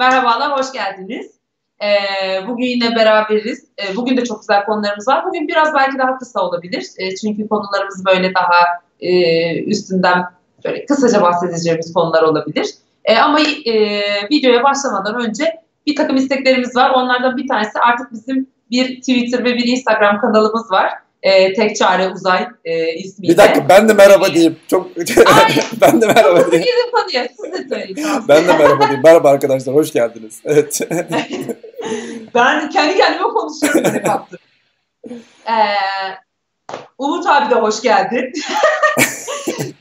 Merhabalar, hoş geldiniz. Ee, bugün yine beraberiz. Ee, bugün de çok güzel konularımız var. Bugün biraz belki daha kısa olabilir. Ee, çünkü konularımız böyle daha e, üstünden böyle kısaca bahsedeceğimiz konular olabilir. Ee, ama e, videoya başlamadan önce bir takım isteklerimiz var. Onlardan bir tanesi artık bizim bir Twitter ve bir Instagram kanalımız var. E, tek çare uzay e, ismiyle. Bir dakika ben de merhaba diyeyim. Çok ben de merhaba diyeyim. Gidin konuya siz de söyleyin. ben de merhaba diyeyim. Merhaba arkadaşlar hoş geldiniz. Evet. ben kendi kendime konuşuyorum. Ee, Umut abi de hoş geldin.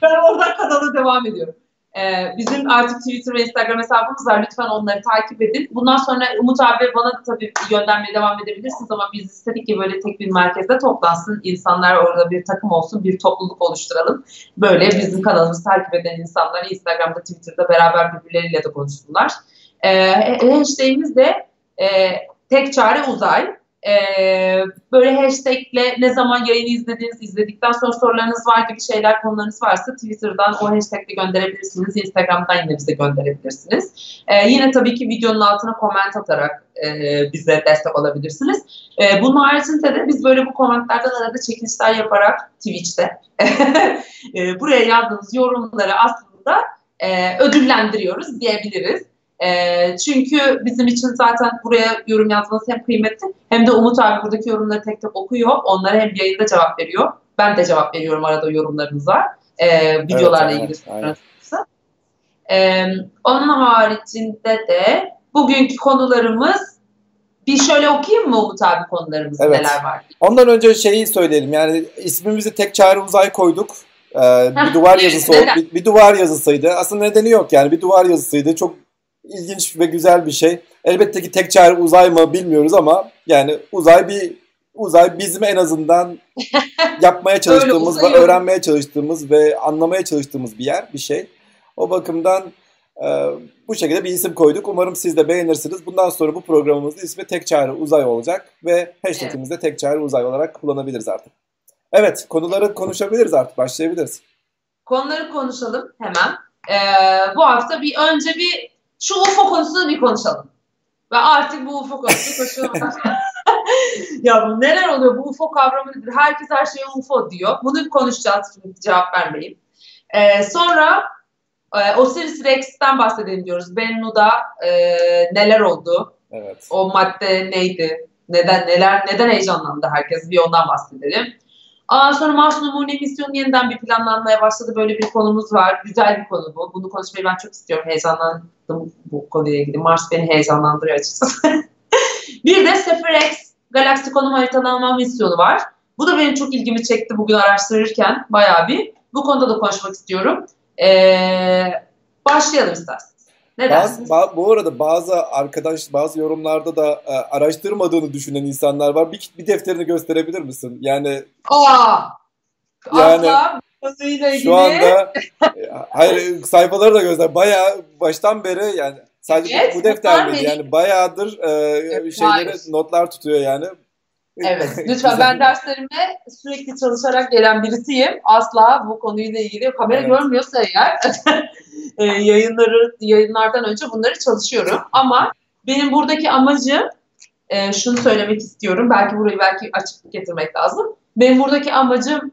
ben oradan kanala devam ediyorum. Ee, bizim artık Twitter ve Instagram hesabımız var. Lütfen onları takip edin. Bundan sonra Umut abi bana da tabii göndermeye devam edebilirsiniz ama biz istedik ki böyle tek bir merkezde toplansın. İnsanlar orada bir takım olsun, bir topluluk oluşturalım. Böyle bizim kanalımızı takip eden insanlar Instagram'da, Twitter'da beraber birbirleriyle de konuşsunlar. Ee, hashtag'imiz de e, tek çare uzay. Ee, böyle hashtagle ne zaman yayını izlediniz, izledikten sonra sorularınız var gibi şeyler, konularınız varsa Twitter'dan o hashtagle gönderebilirsiniz. Instagram'dan yine bize gönderebilirsiniz. Ee, yine tabii ki videonun altına koment atarak e, bize destek olabilirsiniz. E, bunun haricinde de biz böyle bu komentlerden arada çekilişler yaparak Twitch'te e, buraya yazdığınız yorumları aslında e, ödüllendiriyoruz diyebiliriz. E, çünkü bizim için zaten buraya yorum yazmanız hem kıymetli hem de Umut abi buradaki yorumları tek tek okuyor. Onlara hem yayında cevap veriyor. Ben de cevap veriyorum arada yorumlarınıza. E, videolarla evet, ilgili evet, e, onun haricinde de bugünkü konularımız bir şöyle okuyayım mı Umut abi konularımız evet. neler var? Ondan önce şeyi söyleyelim yani ismimizi tek çare uzay koyduk. Ee, bir duvar yazısı bir, bir duvar yazısıydı. Aslında nedeni yok yani bir duvar yazısıydı. Çok ilginç ve güzel bir şey. Elbette ki tek çare uzay mı bilmiyoruz ama yani uzay bir uzay bizim en azından yapmaya çalıştığımız ve öğrenmeye çalıştığımız ve anlamaya çalıştığımız bir yer, bir şey. O bakımdan e, bu şekilde bir isim koyduk. Umarım siz de beğenirsiniz. Bundan sonra bu programımızın ismi Tek Çare Uzay olacak ve hashtag'imizi de Tek Çare Uzay olarak kullanabiliriz artık. Evet, konuları konuşabiliriz artık. Başlayabiliriz. Konuları konuşalım hemen. Ee, bu hafta bir önce bir şu UFO konusunu bir konuşalım. Ve artık bu UFO konusunu konuşalım. ya bu neler oluyor? Bu UFO kavramı nedir? Herkes her şeye UFO diyor. Bunu konuşacağız şimdi cevap vermeyeyim. Ee, sonra e, Osiris Rex'ten bahsedelim diyoruz. Bennu'da e, neler oldu? Evet. O madde neydi? Neden neler neden heyecanlandı herkes? Bir ondan bahsedelim. Aa, sonra Mars Numune misyonu yeniden bir planlanmaya başladı. Böyle bir konumuz var. Güzel bir konu bu. Bunu konuşmayı ben çok istiyorum. Heyecanlandım bu konuyla ilgili. Mars beni heyecanlandırıyor açıkçası. bir de Sefer X galaksi konum haritalama misyonu var. Bu da benim çok ilgimi çekti bugün araştırırken bayağı bir. Bu konuda da konuşmak istiyorum. Ee, başlayalım isterseniz. Ne bazı, ba- bu arada bazı arkadaş bazı yorumlarda da e, araştırmadığını düşünen insanlar var. Bir, bir defterini gösterebilir misin? Yani Aa! Yani Asla şu anda e, hayır sayfaları da göster. Bayağı baştan beri yani sadece evet, bu defter değil yani bayağıdır e, evet, şeyleri notlar tutuyor yani. Evet lütfen ben derslerime sürekli çalışarak gelen birisiyim. Asla bu konuyla ilgili kamera evet. görmüyorsa eğer e, yayınları yayınlardan önce bunları çalışıyorum. Ama benim buradaki amacım e, şunu söylemek istiyorum. Belki burayı belki açıklık getirmek lazım. Benim buradaki amacım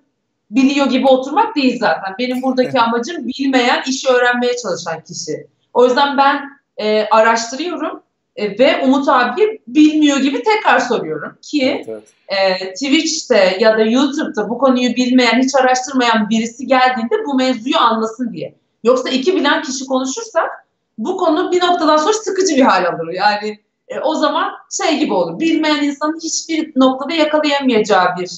biliyor gibi oturmak değil zaten. Benim buradaki amacım bilmeyen, işi öğrenmeye çalışan kişi. O yüzden ben e, araştırıyorum e, ve Umut abi bilmiyor gibi tekrar soruyorum ki evet, evet. E, Twitch'te ya da YouTube'da bu konuyu bilmeyen, hiç araştırmayan birisi geldiğinde bu mevzuyu anlasın diye. Yoksa iki bilen kişi konuşursak bu konu bir noktadan sonra sıkıcı bir hal alır. Yani e, o zaman şey gibi olur. Bilmeyen insanın hiçbir noktada yakalayamayacağı bir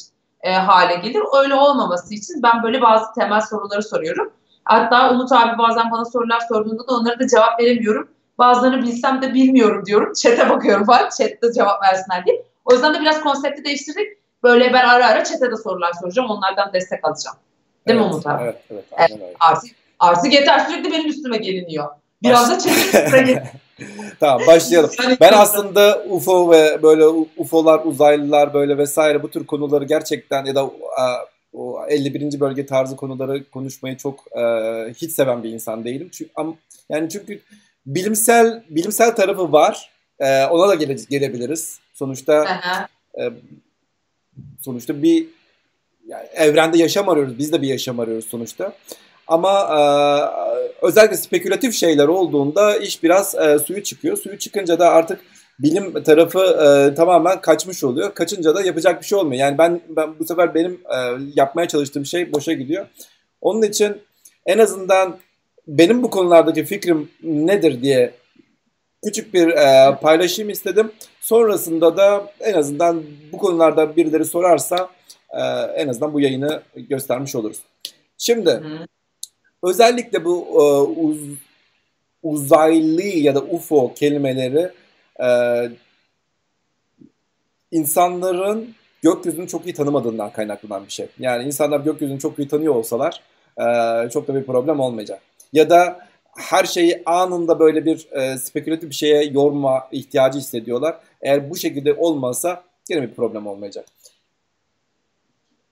e, hale gelir. Öyle olmaması için ben böyle bazı temel soruları soruyorum. Hatta Umut abi bazen bana sorular sorduğunda da onlara da cevap veremiyorum. Bazılarını bilsem de bilmiyorum diyorum. Chat'e bakıyorum falan. Chat'te cevap versinler diye. O yüzden de biraz konsepti değiştirdik. Böyle ben ara ara chat'e de sorular soracağım. Onlardan destek alacağım. Değil evet, mi Umut abi? Evet, evet. evet artık, artık yeter sürekli benim üstüme geliniyor. Biraz da chat'e tamam başlayalım. Ben aslında UFO ve böyle UFO'lar, uzaylılar böyle vesaire bu tür konuları gerçekten ya da o 51. bölge tarzı konuları konuşmayı çok hiç seven bir insan değilim. Çünkü, yani çünkü bilimsel bilimsel tarafı var. E, ona da gele, gelebiliriz. Sonuçta e, sonuçta bir yani evrende yaşam arıyoruz. Biz de bir yaşam arıyoruz sonuçta. Ama e, özellikle spekülatif şeyler olduğunda iş biraz e, suyu çıkıyor. Suyu çıkınca da artık bilim tarafı e, tamamen kaçmış oluyor. Kaçınca da yapacak bir şey olmuyor. Yani ben ben bu sefer benim e, yapmaya çalıştığım şey boşa gidiyor. Onun için en azından benim bu konulardaki fikrim nedir diye küçük bir e, paylaşayım istedim. Sonrasında da en azından bu konularda birileri sorarsa e, en azından bu yayını göstermiş oluruz. Şimdi Hı. özellikle bu e, uz, uzaylı ya da UFO kelimeleri e, insanların gökyüzünü çok iyi tanımadığından kaynaklanan bir şey. Yani insanlar gökyüzünü çok iyi tanıyor olsalar e, çok da bir problem olmayacak. Ya da her şeyi anında böyle bir e, spekülatif bir şeye yorma ihtiyacı hissediyorlar. Eğer bu şekilde olmasa yine bir problem olmayacak.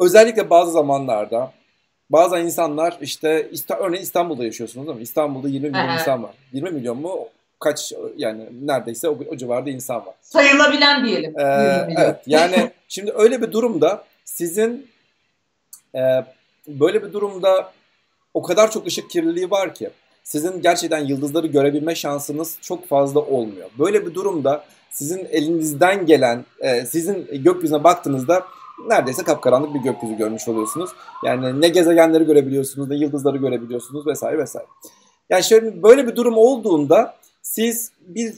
Özellikle bazı zamanlarda bazı insanlar işte örneğin İstanbul'da yaşıyorsunuz değil mi? İstanbul'da 20 milyon insan var. 20 milyon mu? Kaç yani neredeyse o, o civarda insan var. Sayılabilen diyelim. Ee, evet yani şimdi öyle bir durumda sizin e, böyle bir durumda o kadar çok ışık kirliliği var ki sizin gerçekten yıldızları görebilme şansınız çok fazla olmuyor. Böyle bir durumda sizin elinizden gelen, e, sizin gökyüzüne baktığınızda neredeyse kapkaranlık bir gökyüzü görmüş oluyorsunuz. Yani ne gezegenleri görebiliyorsunuz, ne yıldızları görebiliyorsunuz vesaire vesaire. Yani şöyle böyle bir durum olduğunda siz bir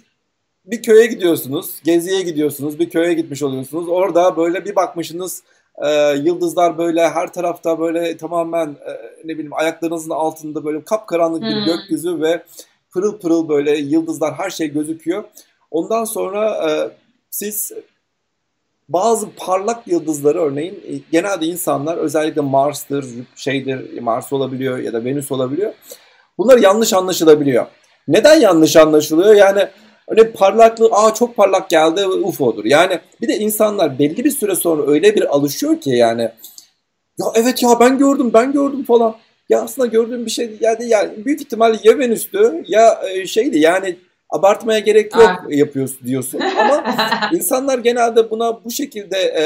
bir köye gidiyorsunuz, geziye gidiyorsunuz, bir köye gitmiş oluyorsunuz. Orada böyle bir bakmışsınız e, yıldızlar böyle her tarafta böyle tamamen e, ne bileyim ayaklarınızın altında böyle kapkaranlık bir hmm. gökyüzü ve pırıl pırıl böyle yıldızlar her şey gözüküyor. Ondan sonra e, siz bazı parlak yıldızları örneğin e, genelde insanlar özellikle Mars'tır, şeydir, Mars olabiliyor ya da Venüs olabiliyor. Bunlar yanlış anlaşılabiliyor. Neden yanlış anlaşılıyor? Yani Öyle parlaklığı aa çok parlak geldi UFO'dur. Yani bir de insanlar belli bir süre sonra öyle bir alışıyor ki yani ya evet ya ben gördüm ben gördüm falan. Ya aslında gördüğüm bir şey yani, yani büyük ihtimalle ya Venüs'tü ya e, şeydi yani abartmaya gerek yok Aa. yapıyorsun diyorsun. Ama insanlar genelde buna bu şekilde e,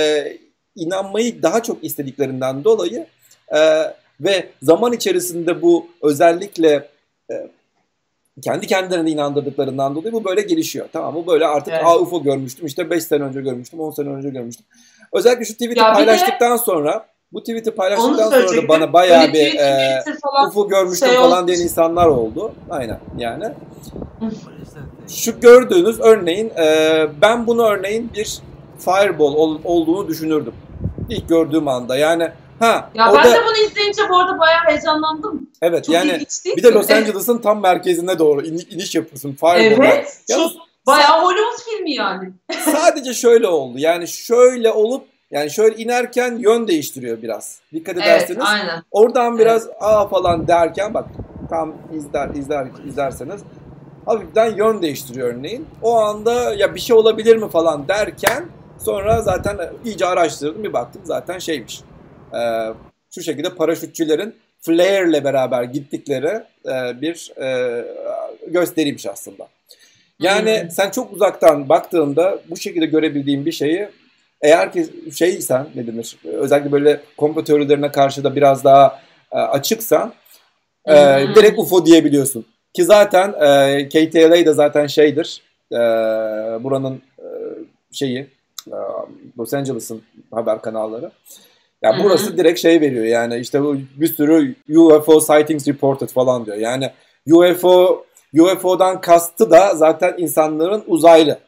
inanmayı daha çok istediklerinden dolayı e, ve zaman içerisinde bu özellikle e, kendi kendilerine inandırdıklarından dolayı bu böyle gelişiyor. Tamam bu böyle artık evet. UFO görmüştüm işte 5 sene önce görmüştüm 10 sene önce görmüştüm. Özellikle şu tweet'i paylaştıktan de, sonra bu tweet'i paylaştıktan sonra da bana bayağı bir e, UFO görmüştüm şey falan diyen insanlar oldu. Aynen yani. şu gördüğünüz örneğin e, ben bunu örneğin bir fireball ol, olduğunu düşünürdüm. İlk gördüğüm anda yani Ha, ya ben da, de bunu izleyince bu arada bayağı heyecanlandım. Evet Çok yani bir de Los Angeles'ın tam merkezine doğru in, iniş yapıyorsun. Fireball'a. Evet. Yalnız, çok, bayağı Hollywood filmi yani. sadece şöyle oldu. Yani şöyle olup yani şöyle inerken yön değiştiriyor biraz. Dikkat ederseniz. Evet, aynen. Oradan biraz evet. aa falan derken bak tam izler izler izlerseniz hafiften yön değiştiriyor örneğin. O anda ya bir şey olabilir mi falan derken sonra zaten iyice araştırdım bir baktım zaten şeymiş e, şu şekilde paraşütçülerin flare ile beraber gittikleri e, bir e, gösteriymiş aslında. Yani hmm. sen çok uzaktan baktığında bu şekilde görebildiğin bir şeyi eğer ki şeysen ne denir özellikle böyle komplo teorilerine karşı da biraz daha e, açıksan e, hmm. direkt UFO diyebiliyorsun. Ki zaten e, KTLA da zaten şeydir e, buranın e, şeyi e, Los Angeles'ın haber kanalları. Yani Hı-hı. burası direkt şey veriyor yani işte bu bir sürü UFO sightings reported falan diyor. Yani UFO UFO'dan kastı da zaten insanların uzaylı.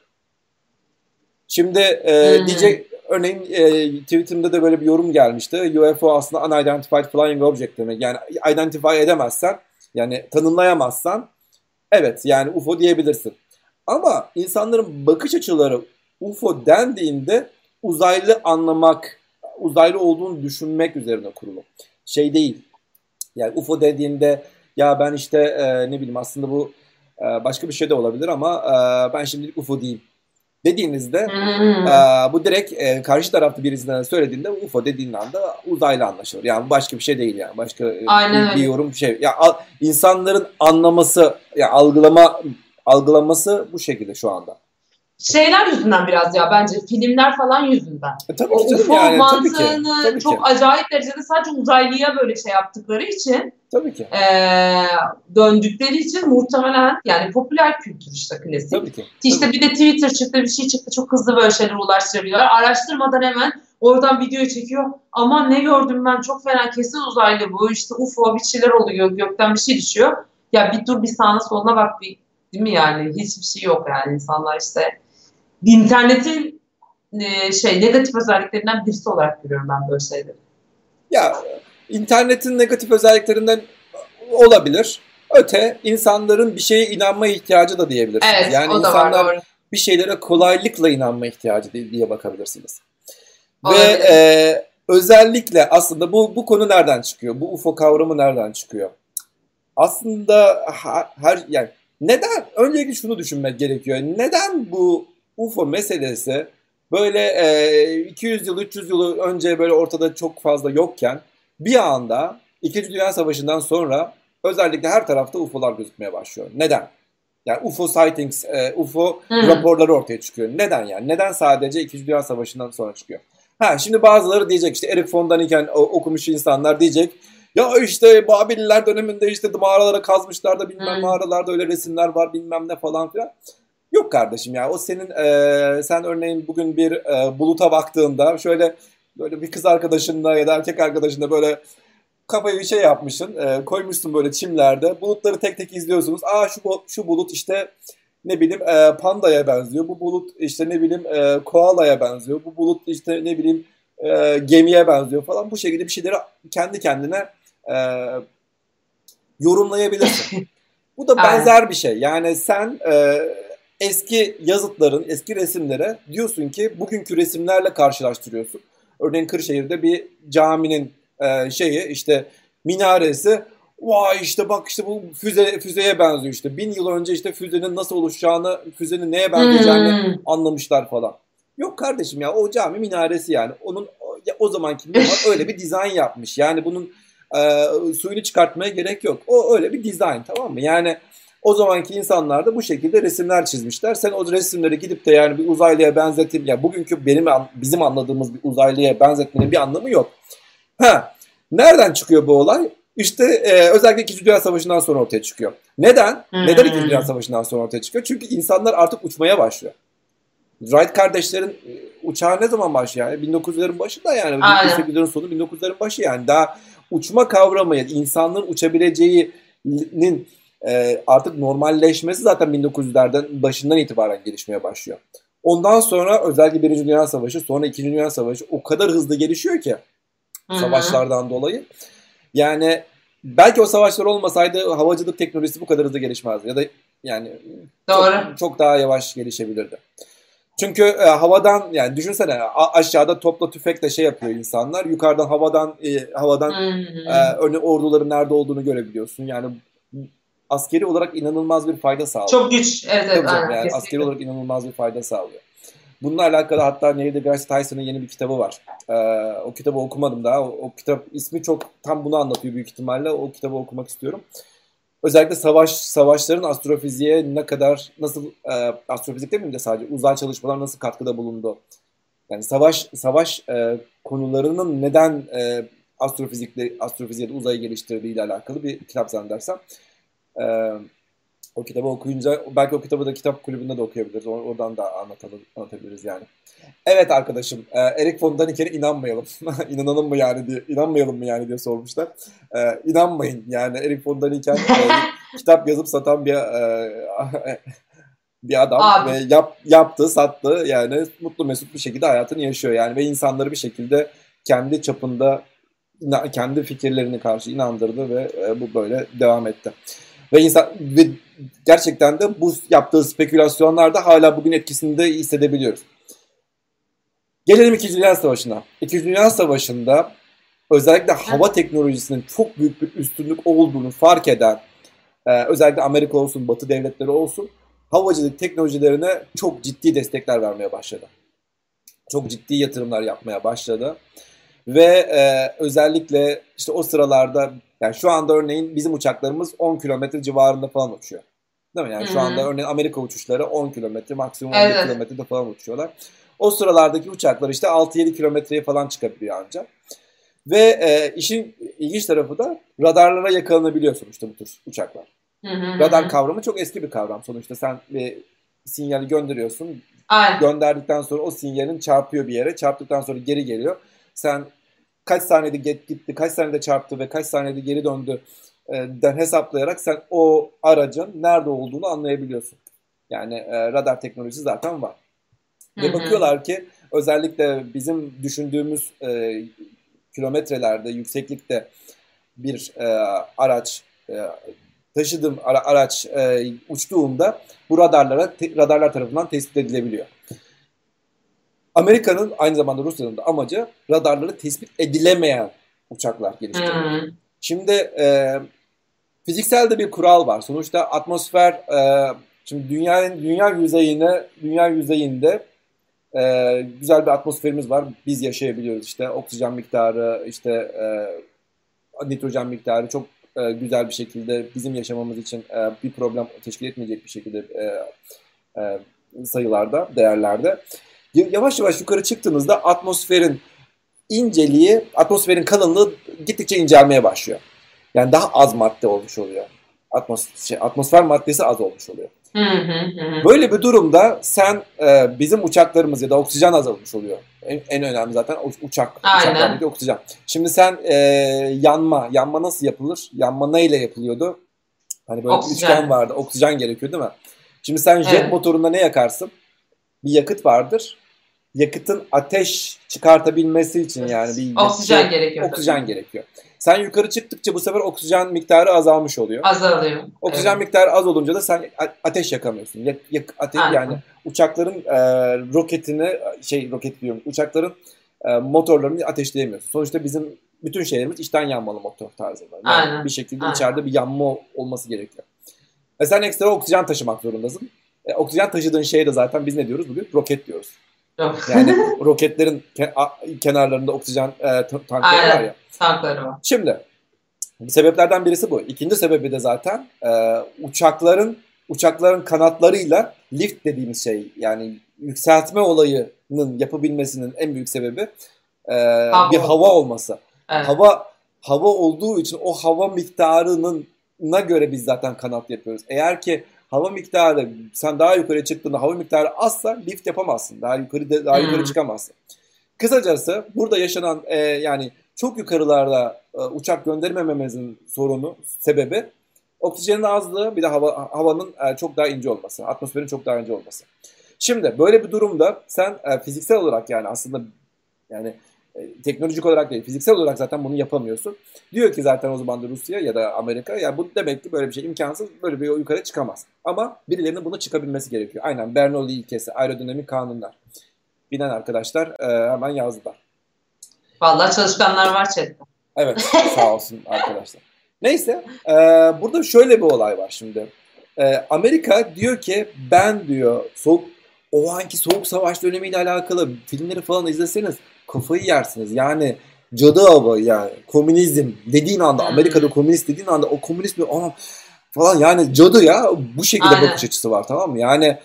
Şimdi e, diyecek örneğin e, Twitter'da da böyle bir yorum gelmişti. UFO aslında unidentified flying object demek. Yani identify edemezsen yani tanımlayamazsan evet yani UFO diyebilirsin. Ama insanların bakış açıları UFO dendiğinde uzaylı anlamak uzaylı olduğunu düşünmek üzerine kurulu. Şey değil. Yani UFO dediğinde ya ben işte e, ne bileyim aslında bu e, başka bir şey de olabilir ama e, ben şimdilik UFO değil dediğinizde hmm. e, bu direkt e, karşı tarafta birisinden söylediğinde UFO dediğin anda uzaylı anlaşılır. Yani başka bir şey değil yani. Başka Aynen bir, bir yorum bir şey. Ya insanların anlaması, ya algılama algılaması bu şekilde şu anda. Şeyler yüzünden biraz ya bence filmler falan yüzünden. E, tabii o UFO yani. Tabii mantığını ki. Tabii çok ki. acayip derecede sadece uzaylıya böyle şey yaptıkları için Tabii ki. eee, döndükleri için muhtemelen yani popüler kültür işte klasik. Tabii ki. İşte bir de Twitter çıktı bir şey çıktı çok hızlı böyle şeyler ulaştırabiliyorlar. Araştırmadan hemen oradan videoyu çekiyor. Aman ne gördüm ben çok fena kesin uzaylı bu işte UFO bir şeyler oluyor gökten bir şey düşüyor. Ya bir dur bir sağına soluna bak bir değil mi yani hiçbir şey yok yani insanlar işte internetin e, şey negatif özelliklerinden birisi olarak görüyorum ben böyle şeyleri. Ya internetin negatif özelliklerinden olabilir. Öte insanların bir şeye inanma ihtiyacı da diyebilirsiniz. Evet yani o da insanlar var doğru. bir şeylere kolaylıkla inanma ihtiyacı diye bakabilirsiniz. Ve e, özellikle aslında bu bu konu nereden çıkıyor? Bu UFO kavramı nereden çıkıyor? Aslında ha- her yani neden öncelikle şunu düşünmek gerekiyor. Neden bu UFO meselesi böyle e, 200 yıl 300 yıl önce böyle ortada çok fazla yokken bir anda 2. Dünya Savaşı'ndan sonra özellikle her tarafta UFO'lar gözükmeye başlıyor. Neden? Yani UFO sightings, e, UFO Hı. raporları ortaya çıkıyor. Neden yani? Neden sadece 2. Dünya Savaşı'ndan sonra çıkıyor? Ha şimdi bazıları diyecek işte Erik von Daniken okumuş insanlar diyecek ya işte Babiller döneminde işte mağaralara kazmışlar da bilmem Hmm. mağaralarda öyle resimler var bilmem ne falan filan. Yok kardeşim ya o senin e, sen örneğin bugün bir e, buluta baktığında şöyle böyle bir kız arkadaşınla ya da erkek arkadaşınla böyle kafayı bir şey yapmışsın e, koymuşsun böyle çimlerde bulutları tek tek izliyorsunuz. Aa şu, şu bulut işte ne bileyim e, pandaya benziyor. Bu bulut işte ne bileyim e, koalaya benziyor. Bu bulut işte ne bileyim e, gemiye benziyor falan. Bu şekilde bir şeyleri kendi kendine e, yorumlayabilirsin. Bu da benzer bir şey. Yani sen e, eski yazıtların, eski resimlere diyorsun ki bugünkü resimlerle karşılaştırıyorsun. Örneğin Kırşehir'de bir caminin e, şeyi işte minaresi Vay işte bak işte bu füze füzeye benziyor işte. Bin yıl önce işte füzenin nasıl oluşacağını, füzenin neye benzeyeceğini Hmm. anlamışlar falan. Yok kardeşim ya o cami minaresi yani. Onun o- ya o zamanki mimar öyle bir dizayn yapmış. Yani bunun e, suyunu çıkartmaya gerek yok. O öyle bir dizayn tamam mı? Yani o zamanki insanlar da bu şekilde resimler çizmişler. Sen o resimleri gidip de yani bir uzaylıya benzetim ya bugünkü benim bizim anladığımız bir uzaylıya benzetmenin bir anlamı yok. Ha, nereden çıkıyor bu olay? İşte e, özellikle 2. Dünya Savaşı'ndan sonra ortaya çıkıyor. Neden? Hmm. Neden 2. Dünya Savaşı'ndan sonra ortaya çıkıyor? Çünkü insanlar artık uçmaya başlıyor. Wright kardeşlerin e, uçağı ne zaman başlıyor? Yani 1900'lerin başında yani. Aynen. 1900'lerin sonu 1900'lerin başı yani. Daha uçma kavramı, yani insanların uçabileceğinin e, artık normalleşmesi zaten 1900'lerden başından itibaren gelişmeye başlıyor. Ondan sonra özellikle 1. Dünya Savaşı, sonra 2. Dünya Savaşı o kadar hızlı gelişiyor ki Hı hı. savaşlardan dolayı. Yani belki o savaşlar olmasaydı havacılık teknolojisi bu kadar hızlı gelişmezdi. Ya da yani Doğru. çok, çok daha yavaş gelişebilirdi. Çünkü e, havadan yani düşünsene a- aşağıda topla tüfekle şey yapıyor insanlar. Yukarıdan havadan e, havadan Hmm. e, örne orduların nerede olduğunu görebiliyorsun. Yani askeri olarak inanılmaz bir fayda sağlıyor. Çok güç. Evet evet. Tabii aynen, yani kesinlikle. askeri olarak inanılmaz bir fayda sağlıyor. Bununla alakalı hatta Neil deGrasse Tyson'ın yeni bir kitabı var. Ee, o kitabı okumadım daha. O, o kitap ismi çok tam bunu anlatıyor büyük ihtimalle. O kitabı okumak istiyorum. Özellikle savaş savaşların astrofiziğe ne kadar nasıl e, astrofizik demeyeyim de sadece uzay çalışmalar nasıl katkıda bulundu. Yani savaş savaş e, konularının neden e, astrofizikle astrofiziğe uzayı geliştirdiği ile alakalı bir kitap zannedersem. E, o kitabı okuyunca belki o kitabı da kitap kulübünde de okuyabiliriz. Or- Oradan da anlatalım, anlatabiliriz yani. Evet arkadaşım, e, Erik von Daniken'e inanmayalım. İnanalım mı yani diye, inanmayalım mı yani diye sormuşlar. E, inanmayın yani Erik von Daniken e, kitap yazıp satan bir e, bir adam Abi. ve yap, yaptı, sattı yani mutlu mesut bir şekilde hayatını yaşıyor yani ve insanları bir şekilde kendi çapında kendi fikirlerini karşı inandırdı ve e, bu böyle devam etti. Ve insan ve gerçekten de bu yaptığı spekülasyonlarda hala bugün etkisini de hissedebiliyoruz. Gelelim 2. Dünya Savaşı'na. 2. Dünya Savaşı'nda özellikle hava teknolojisinin çok büyük bir üstünlük olduğunu fark eden e, özellikle Amerika olsun, Batı devletleri olsun havacılık teknolojilerine çok ciddi destekler vermeye başladı. Çok ciddi yatırımlar yapmaya başladı. Ve e, özellikle işte o sıralarda yani şu anda örneğin bizim uçaklarımız 10 kilometre civarında falan uçuyor. Değil mi? Yani Hı-hı. şu anda örneğin Amerika uçuşları 10 kilometre maksimum 11 evet. kilometrede falan uçuyorlar. O sıralardaki uçaklar işte 6-7 kilometreye falan çıkabiliyor ancak. Ve e, işin ilginç tarafı da radarlara yakalanabiliyor sonuçta bu tür uçaklar. Hı hı. Radar kavramı çok eski bir kavram. Sonuçta sen bir sinyali gönderiyorsun. Aynen. Gönderdikten sonra o sinyalin çarpıyor bir yere. Çarptıktan sonra geri geliyor. Sen kaç saniyede gitti, kaç saniyede çarptı ve kaç saniyede geri döndü e, den hesaplayarak sen o aracın nerede olduğunu anlayabiliyorsun. Yani e, radar teknolojisi zaten var. Ve bakıyorlar ki özellikle bizim düşündüğümüz e, kilometrelerde, yükseklikte bir e, araç e, taşıdığım ara, araç e, uçtuğunda bu radarlara te, radarlar tarafından tespit edilebiliyor. Amerika'nın aynı zamanda Rusya'nın da amacı radarları tespit edilemeyen uçaklar geliştirmek. Hmm. Şimdi e, fiziksel de bir kural var. Sonuçta atmosfer e, şimdi dünyanın dünya yüzeyine dünya yüzeyinde e, güzel bir atmosferimiz var. Biz yaşayabiliyoruz işte oksijen miktarı işte e, nitrojen miktarı çok e, güzel bir şekilde bizim yaşamamız için e, bir problem teşkil etmeyecek bir şekilde e, e, sayılarda, değerlerde. Yavaş yavaş yukarı çıktığınızda atmosferin inceliği, atmosferin kalınlığı gittikçe incelmeye başlıyor. Yani daha az madde olmuş oluyor. Atmosfer, şey, atmosfer maddesi az olmuş oluyor. Hı hı Böyle bir durumda sen e, bizim uçaklarımız ya da oksijen azalmış oluyor. En, en önemli zaten uçak. Uçaklardaki oksijen. Şimdi sen e, yanma. Yanma nasıl yapılır? Yanma neyle yapılıyordu? Hani böyle oksijen. üçgen vardı. Oksijen gerekiyor değil mi? Şimdi sen jet evet. motorunda ne yakarsın? Bir yakıt vardır. Yakıtın ateş çıkartabilmesi için yani bir oksijen şey, gerekiyor. Oksijen tabii. gerekiyor. Sen yukarı çıktıkça bu sefer oksijen miktarı azalmış oluyor. Azalıyor. Oksijen evet. miktarı az olunca da sen ateş yakamıyorsun. Yak, yak, ateş, yani uçakların e, roketini şey roket diyorum. Uçakların e, motorlarını ateşleyemiyorsun. Sonuçta bizim bütün şeylerimiz içten yanmalı motor tarzında. Yani Aynen. bir şekilde Aynen. içeride bir yanma olması gerekiyor. Ve sen ekstra oksijen taşımak zorundasın. E, oksijen taşıdığın şeye de zaten biz ne diyoruz bugün? Roket diyoruz. Yani roketlerin kenarlarında oksijen e, tankları var ya. Tankları var. Şimdi sebeplerden birisi bu. İkinci sebebi de zaten e, uçakların uçakların kanatlarıyla lift dediğimiz şey yani yükseltme olayının yapabilmesinin en büyük sebebi e, hava. bir hava olması. Evet. Hava hava olduğu için o hava miktarının na göre biz zaten kanat yapıyoruz. Eğer ki hava miktarı sen daha yukarı çıktığında hava miktarı azsa lift yapamazsın. Daha yukarı daha yukarı hmm. çıkamazsın. Kısacası burada yaşanan e, yani çok yukarılarda e, uçak göndermememizin sorunu, sebebi oksijenin azlığı bir de hava, havanın e, çok daha ince olması, atmosferin çok daha ince olması. Şimdi böyle bir durumda sen e, fiziksel olarak yani aslında yani teknolojik olarak değil fiziksel olarak zaten bunu yapamıyorsun. Diyor ki zaten o zaman da Rusya ya da Amerika yani bu demek ki böyle bir şey imkansız böyle bir yukarı çıkamaz. Ama birilerinin buna çıkabilmesi gerekiyor. Aynen Bernoulli ilkesi, aerodinamik kanunlar. Bilen arkadaşlar e, hemen yazdılar. Vallahi çalışkanlar var chatte. Evet sağ olsun arkadaşlar. Neyse e, burada şöyle bir olay var şimdi. E, Amerika diyor ki ben diyor soğuk o anki soğuk savaş dönemiyle alakalı filmleri falan izleseniz kafayı yersiniz. Yani cadı avı yani komünizm dediğin anda hmm. Amerika'da komünist dediğin anda o komünist bir ama falan yani cadı ya bu şekilde Aynen. bakış açısı var tamam mı? Yani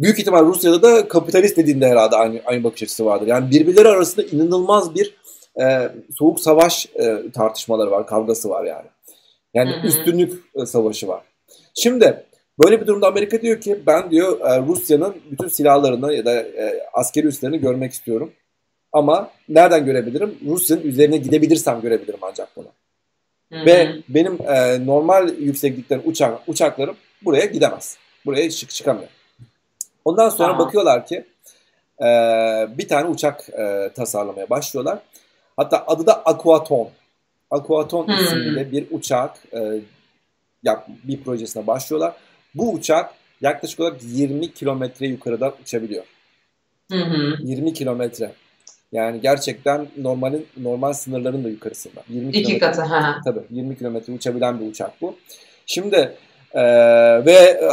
büyük ihtimal Rusya'da da kapitalist dediğinde herhalde aynı aynı bakış açısı vardır. Yani birbirleri arasında inanılmaz bir e, soğuk savaş e, tartışmaları var, kavgası var yani. Yani Hı-hı. üstünlük e, savaşı var. Şimdi böyle bir durumda Amerika diyor ki ben diyor e, Rusya'nın bütün silahlarını ya da e, askeri üslerini görmek istiyorum. Ama nereden görebilirim? Rusya'nın üzerine gidebilirsem görebilirim ancak bunu. Hı-hı. Ve benim e, normal yükseklikten uçak uçaklarım buraya gidemez. Buraya çık çıkamıyor. Ondan sonra Aha. bakıyorlar ki e, bir tane uçak e, tasarlamaya başlıyorlar. Hatta adı da Aquaton. Aquaton hmm. isimli bir uçak e, yap, bir projesine başlıyorlar. Bu uçak yaklaşık olarak 20 kilometre yukarıdan uçabiliyor. Hı 20 kilometre. Yani gerçekten normalin normal sınırların da yukarısında. 20 İki katı. Ha. Tabii 20 kilometre uçabilen bir uçak bu. Şimdi ee, ve e,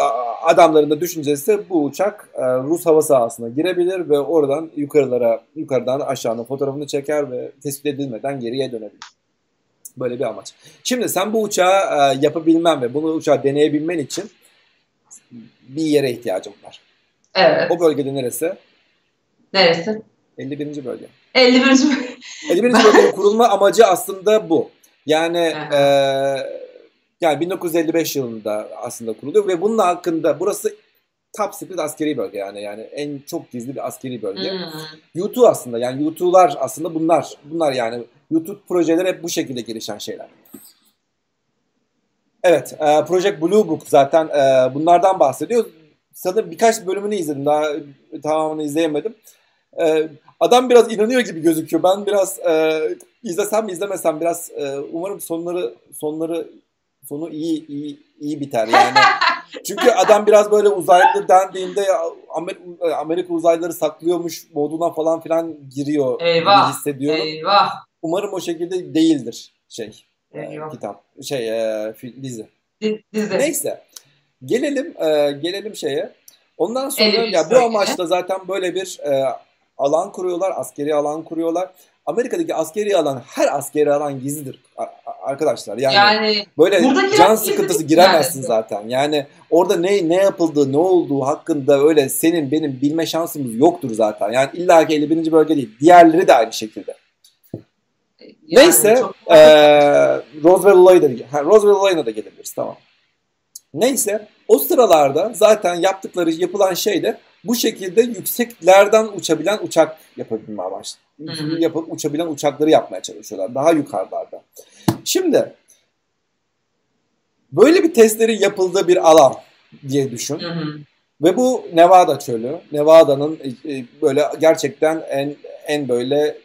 adamların da düşüncesi bu uçak e, Rus hava sahasına girebilir ve oradan yukarılara yukarıdan aşağına fotoğrafını çeker ve tespit edilmeden geriye dönebilir. Böyle bir amaç. Şimdi sen bu uçağı e, yapabilmen ve bunu uçağı deneyebilmen için bir yere ihtiyacım var. Evet. O bölgede neresi? Neresi? 51. bölge. 51. 51. bölgenin kurulma amacı aslında bu. Yani e, yani 1955 yılında aslında kuruluyor ve bunun hakkında burası top secret askeri bölge yani yani en çok gizli bir askeri bölge. Hmm. Aslında yani YouTube'lar aslında bunlar. Bunlar yani YouTube projeleri hep bu şekilde gelişen şeyler. Evet, e, Project Blue Book zaten e, bunlardan bahsediyor. Sanırım birkaç bölümünü izledim, daha tamamını izleyemedim. E, adam biraz inanıyor gibi gözüküyor. Ben biraz e, izlesem mi izlemesem biraz e, umarım sonları sonları sonu iyi iyi iyi biter yani. Çünkü adam biraz böyle uzaylı dendiğinde Amer- Amerika uzaylıları saklıyormuş moduna falan filan giriyor Eyvah, hissediyorum. Eyvah. Umarım o şekilde değildir şey e, kitap şey e, dizi. Di- Dizi. Neyse gelelim e, gelelim şeye. Ondan sonra Elli ya bu amaçla zaten böyle bir e, alan kuruyorlar, askeri alan kuruyorlar. Amerika'daki askeri alan her askeri alan gizlidir arkadaşlar. Yani, Yani böyle can sıkıntısı giremezsin yani. zaten. Yani orada ne ne yapıldığı, ne olduğu hakkında öyle senin benim bilme şansımız yoktur zaten. Yani illa ki 51. bölge değil. Diğerleri de aynı şekilde. yani Neyse, çok- eee Roswell olayı da, ha, Roswell olayına da gelebiliriz tamam. Neyse, o sıralarda zaten yaptıkları, yapılan şey de bu şekilde yükseklerden uçabilen uçak yapabilme amaçlı. Yapıp uçabilen uçakları yapmaya çalışıyorlar. Daha yukarılarda. Şimdi, böyle bir testlerin yapıldığı bir alan diye düşün. Hı hı. Ve bu Nevada çölü. Nevada'nın e, böyle gerçekten en en böyle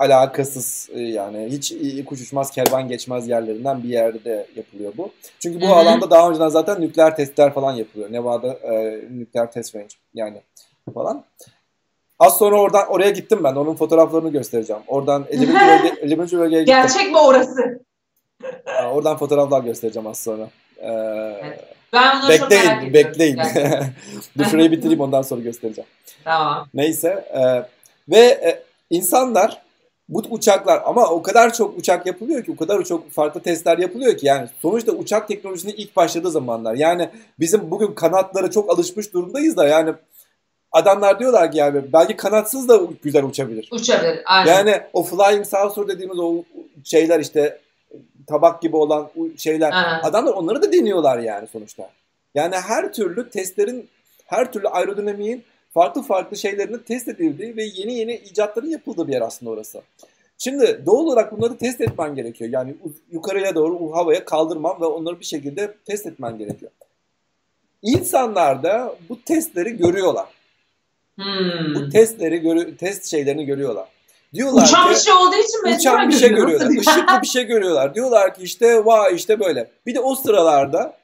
alakasız e, yani hiç kuş uçmaz kervan geçmez yerlerinden bir yerde yapılıyor bu. Çünkü bu Hı hı. alanda daha önceden zaten nükleer testler falan yapılıyor. Nevada e, nükleer test range yani falan. Az sonra oradan oraya gittim ben. Onun fotoğraflarını göstereceğim. Oradan 50. bölge, 50. bölgeye gittim. Gerçek mi orası? Oradan fotoğraflar göstereceğim az sonra. Ee, Ben onları çok merak bekleyin, ediyorum. bekleyin. Dur şurayı bitireyim ondan sonra göstereceğim. Tamam. Neyse. e, ve e, insanlar bu uçaklar ama o kadar çok uçak yapılıyor ki o kadar çok farklı testler yapılıyor ki yani sonuçta uçak teknolojisinin ilk başladığı zamanlar yani bizim bugün kanatlara çok alışmış durumdayız da yani adamlar diyorlar ki yani belki kanatsız da güzel uçabilir. Uçabilir. Aynen. Yani o flying saucer dediğimiz o şeyler işte tabak gibi olan şeyler Aha. adamlar onları da deniyorlar yani sonuçta. Yani her türlü testlerin her türlü aerodinamiğin farklı farklı şeylerinin test edildiği ve yeni yeni icatların yapıldığı bir yer aslında orası. Şimdi doğal olarak bunları test etmen gerekiyor. Yani yukarıya doğru havaya kaldırman ve onları bir şekilde test etmen gerekiyor. İnsanlar da bu testleri görüyorlar. Hmm. Bu testleri görü test şeylerini görüyorlar. Diyorlar Uçan ki bir şey olduğu için uçan bir şey görüyor. görüyorlar. Işıklı bir şey görüyorlar. Diyorlar ki işte vay işte böyle. Bir de o sıralarda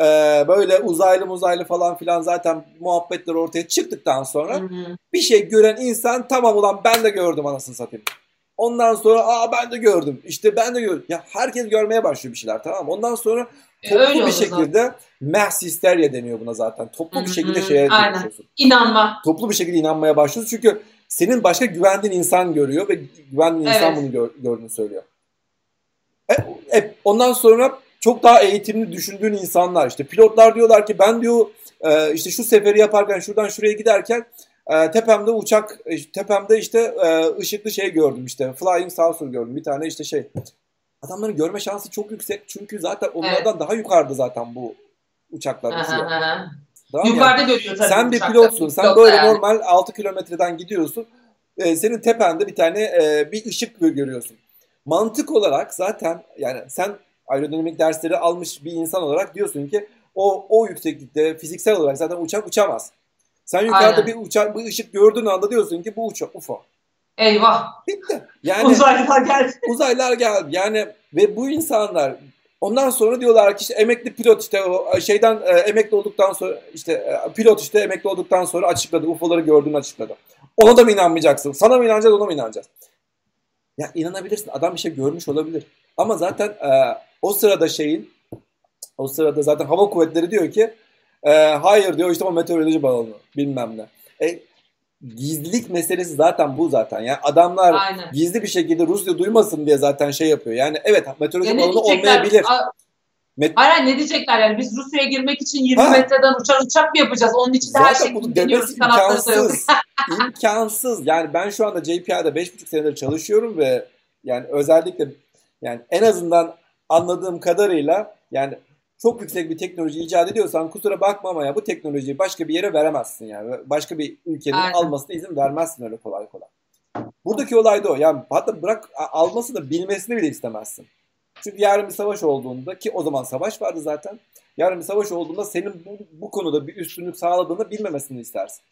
e, böyle uzaylı uzaylı falan filan zaten muhabbetler ortaya çıktıktan sonra Hı hı. bir şey gören insan tamam ulan ben de gördüm anasını satayım. Ondan sonra aa ben de gördüm. İşte ben de gördüm. Ya herkes görmeye başlıyor bir şeyler tamam mı? Ondan sonra E, toplu öyle bir şekilde mass hysteria deniyor buna zaten. Toplu bir Hı hı, şekilde şeye dönüşüyorsun İnanma. toplu bir şekilde inanmaya başlıyorsun. Çünkü senin başka güvendiğin insan görüyor ve güvendiğin insan Evet. bunu gör, gördüğünü söylüyor. E, e, ondan sonra çok daha eğitimli düşündüğün insanlar işte pilotlar diyorlar ki ben diyor e, işte şu seferi yaparken şuradan şuraya giderken e, tepemde uçak e, tepemde işte e, ışıklı şey gördüm işte flying saucer gördüm bir tane işte şey. Adamların görme şansı çok yüksek çünkü zaten onlardan daha yukarıda zaten bu uçaklar uçuyor. Tamam? Yukarıda görüyor tabii. Sen bir uçakta. pilotsun. Sen Pilot böyle yani. normal 6 kilometreden gidiyorsun. Ee, senin tepende bir tane e, bir ışık gö- görüyorsun. Mantık olarak zaten yani sen aerodinamik dersleri almış bir insan olarak diyorsun ki o o yükseklikte fiziksel olarak zaten uçak uçamaz. Sen yukarıda Aynen. bir uçak bir ışık gördüğün anda diyorsun ki bu uçak UFO. Eyvah. Bitti. Yani Uzaylılar geldi. uzaylılar geldi. Yani ve bu insanlar ondan sonra diyorlar ki işte emekli pilot işte o şeyden e, emekli olduktan sonra işte e, pilot işte emekli olduktan sonra açıkladı. UFO'ları gördüğünü açıkladı. Ona da mı inanmayacaksın? Sana mı inanacağız ona mı inanacağız? Ya inanabilirsin. Adam bir şey görmüş olabilir. Ama zaten e, o sırada şeyin o sırada zaten hava kuvvetleri diyor ki e, hayır diyor işte o meteoroloji balonu bilmem ne. E, gizlilik meselesi zaten bu zaten. Yani adamlar Aynen. gizli bir şekilde Rusya duymasın diye zaten şey yapıyor. Yani evet meteoroloji Yani balonu olmayabilir. A- Met- Hayır ne diyecekler yani biz Rusya'ya girmek için 20 ha. metreden uçan uçak mı yapacağız? Onun için de her şey bunu demesi imkansız. imkansız. Yani ben şu anda JPI'de 5,5 senedir çalışıyorum ve yani özellikle yani en azından anladığım kadarıyla yani çok yüksek bir teknoloji icat ediyorsan kusura bakma ama ya bu teknolojiyi başka bir yere veremezsin yani. Başka bir ülkenin Aynen. almasına izin vermezsin öyle kolay kolay. Buradaki olay da o. Yani hatta bırak alması da bilmesini bile istemezsin. Çünkü yarın bir savaş olduğunda ki o zaman savaş vardı zaten. Yarın bir savaş olduğunda senin bu, bu konuda bir üstünlük sağladığını bilmemesini istersin.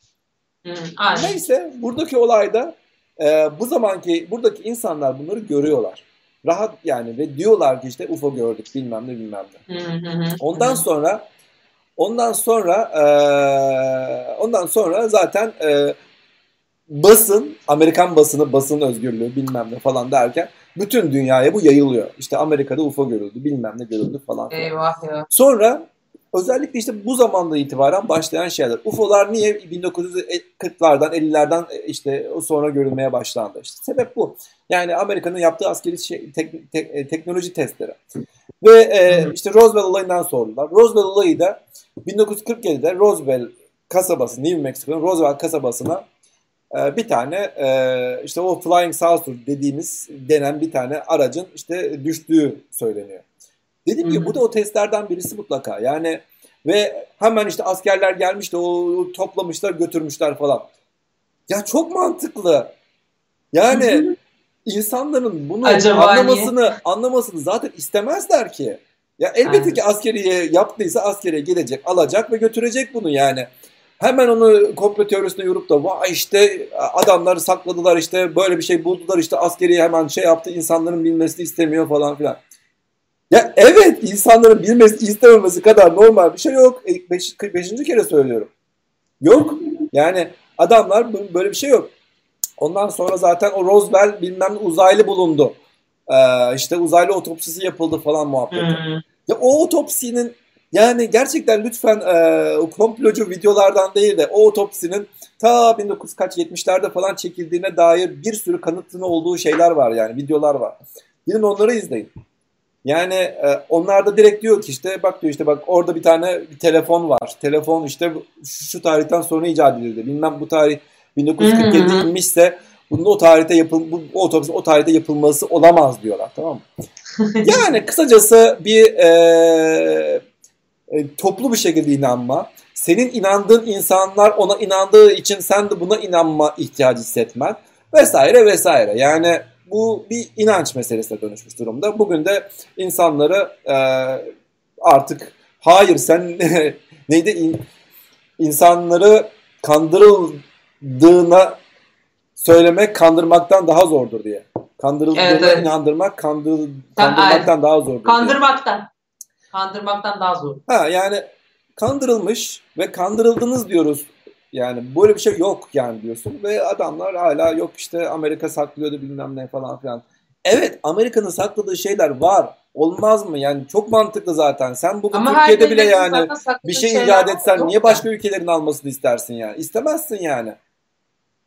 Hı, aynen. Neyse buradaki olayda e, bu zamanki buradaki insanlar bunları görüyorlar. Rahat yani ve diyorlar ki işte UFO gördük bilmem ne bilmem ne. Ondan sonra ondan sonra e, ondan sonra zaten e, basın Amerikan basını basın özgürlüğü bilmem ne falan derken bütün dünyaya bu yayılıyor. İşte Amerika'da UFO görüldü, bilmem ne görüldü falan. Eyvah ya. Sonra özellikle işte bu zamanda itibaren başlayan şeyler. UFO'lar niye 1940'lardan 50'lerden e, işte sonra görülmeye başlandı? İşte sebep bu. Yani Amerika'nın yaptığı askeri şey, tek, tek, e, teknoloji testleri. Ve e, işte Roswell olayından sordular. Roswell olayı da 1947'de Roswell kasabası, New Mexico'nun Roswell kasabasına ee, bir tane e, işte o Flying Saucer dediğimiz denen bir tane aracın işte düştüğü söyleniyor. Dediğim gibi bu da o testlerden birisi mutlaka. Yani ve hemen işte askerler gelmiş de o toplamışlar götürmüşler falan. Ya çok mantıklı. Yani insanların bunu Acaba anlamasını niye? anlamasını zaten istemezler ki. Ya elbette Aynen. ki askeriye yaptıysa askeriye gelecek, alacak ve götürecek bunu yani. Hemen onu komplo teorisine yorup da vay işte adamları sakladılar işte böyle bir şey buldular işte askeri hemen şey yaptı insanların bilmesini istemiyor falan filan. Ya evet insanların bilmesi istememesi kadar normal bir şey yok. E, beş, beşinci kere söylüyorum. Yok. Yani adamlar böyle bir şey yok. Ondan sonra zaten o Roswell bilmem uzaylı bulundu. Ee, işte uzaylı otopsisi yapıldı falan muhabbeti. Hmm. Ya o otopsinin yani gerçekten lütfen e, komplocu videolardan değil de o otopsinin ta 1970'lerde falan çekildiğine dair bir sürü kanıtını olduğu şeyler var yani videolar var. Gidin onları izleyin. Yani e, onlar da direkt diyor ki işte bak diyor işte bak orada bir tane bir telefon var. Telefon işte şu, şu tarihten sonra icat edildi. Bilmem bu tarih 1947 inmişse bunun o tarihte yapıl bu, o otopsi o tarihte yapılması olamaz diyorlar tamam mı? yani kısacası bir e, e, toplu bir şekilde inanma. Senin inandığın insanlar ona inandığı için sen de buna inanma ihtiyacı hissetmen vesaire vesaire. Yani bu bir inanç meselesine dönüşmüş durumda. Bugün de insanları e, artık hayır sen neydi in, insanları kandırıldığına söylemek kandırmaktan daha zordur diye. Kandırıldığına evet, evet. inandırmak kandır, kandırmaktan daha zordur. Kandırmaktan. Diye. Kandırmaktan daha zor. Ha yani kandırılmış ve kandırıldınız diyoruz. Yani böyle bir şey yok yani diyorsun ve adamlar hala yok işte Amerika saklıyordu bilmem ne falan filan. Evet Amerika'nın sakladığı şeyler var. Olmaz mı? Yani çok mantıklı zaten. Sen bugün Ama Türkiye'de bile yani bir şey icat etsen niye başka ya. ülkelerin almasını istersin yani? İstemezsin yani.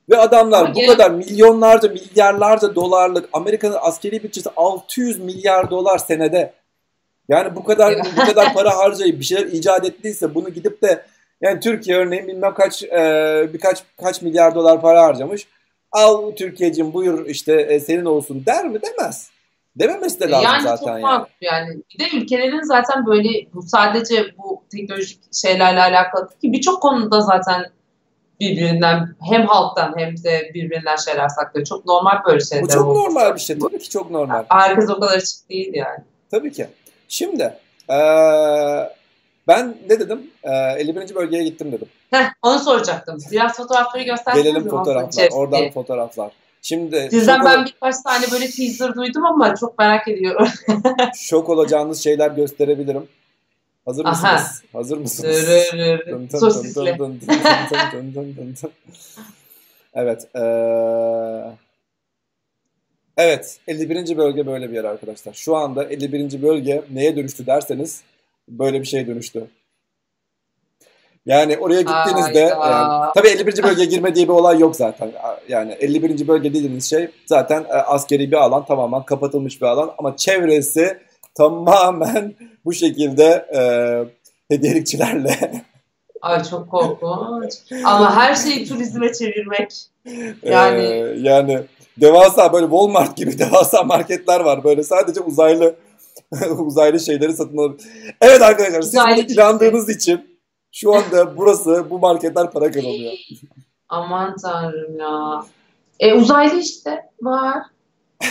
Ve adamlar Ama bu gerek... kadar milyonlarca, milyarlarca dolarlık Amerika'nın askeri bütçesi 600 milyar dolar senede. Yani bu kadar bu kadar para harcayıp bir şeyler icat ettiyse bunu gidip de yani Türkiye örneğin bilmem kaç e, birkaç kaç milyar dolar para harcamış. Al Türkiye'cim buyur işte e, senin olsun der mi? Demez. Dememesi de lazım yani zaten çok yani. yani. Bir de ülkelerin zaten böyle bu sadece bu teknolojik şeylerle alakalı ki birçok konuda zaten birbirinden hem halktan hem de birbirinden şeyler saklıyor. Çok normal böyle şeyler. Bu çok normal bir şey. Tabii ki çok normal. Herkes o kadar açık değil yani. Tabii ki. Şimdi ee, ben ne dedim? E, 51. bölgeye gittim dedim. Heh, onu soracaktım. Biraz fotoğrafları gösterseniz Gelelim fotoğraflar. Oradan fotoğraflar. Şimdi Sizden ben birkaç tane böyle teaser duydum ama çok merak ediyorum. şok olacağınız şeyler gösterebilirim. Hazır mısınız? Aha. Hazır mısınız? Sosisli. evet. Ee, Evet 51. bölge böyle bir yer arkadaşlar. Şu anda 51. bölge neye dönüştü derseniz böyle bir şeye dönüştü. Yani oraya gittiğinizde yani, tabii 51. bölgeye girme diye bir olay yok zaten. Yani 51. bölge dediğiniz şey zaten e, askeri bir alan tamamen kapatılmış bir alan ama çevresi tamamen bu şekilde e, hediyelikçilerle. Ay çok korkunç. Ama her şeyi turizme çevirmek. Yani ee, yani devasa böyle Walmart gibi devasa marketler var. Böyle sadece uzaylı uzaylı şeyleri satın alıyor. Evet arkadaşlar siz buna inandığınız için şu anda burası bu marketler para kazanıyor. Aman tanrım ya. E uzaylı işte var.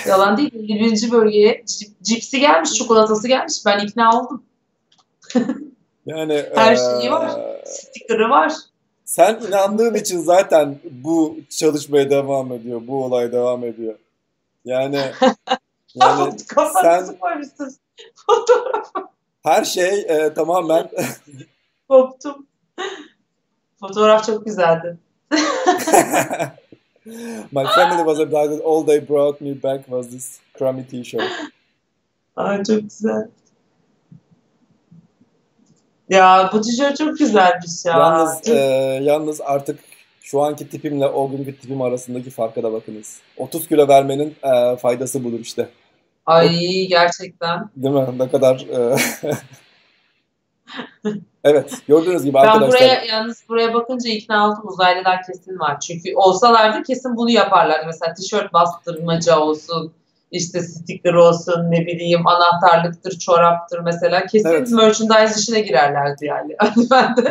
Yalan değil. 21. bölgeye cipsi gelmiş, çikolatası gelmiş. Ben ikna oldum. yani her şeyi var. Sticker'ı var. Sen inandığın için zaten bu çalışmaya devam ediyor. Bu olay devam ediyor. Yani yani sen koymuşsun fotoğrafı. Her şey e, tamamen koptum. Fotoğraf çok güzeldi. My family was abducted. All they brought me back was this crummy t-shirt. Ay çok güzel. Ya bu tişört çok güzelmiş ya. Yalnız, e, yalnız artık şu anki tipimle o günkü tipim arasındaki farka da bakınız. 30 kilo vermenin e, faydası budur işte. Ay gerçekten. Değil mi? Ne kadar... E, evet gördüğünüz gibi ben arkadaşlar. Ben buraya yalnız buraya bakınca ikna oldum uzaylılar kesin var. Çünkü olsalardı kesin bunu yaparlardı. Mesela tişört bastırmaca olsun işte sticker olsun ne bileyim anahtarlıktır, çoraptır mesela. Kesin evet. merchandise işine girerlerdi yani.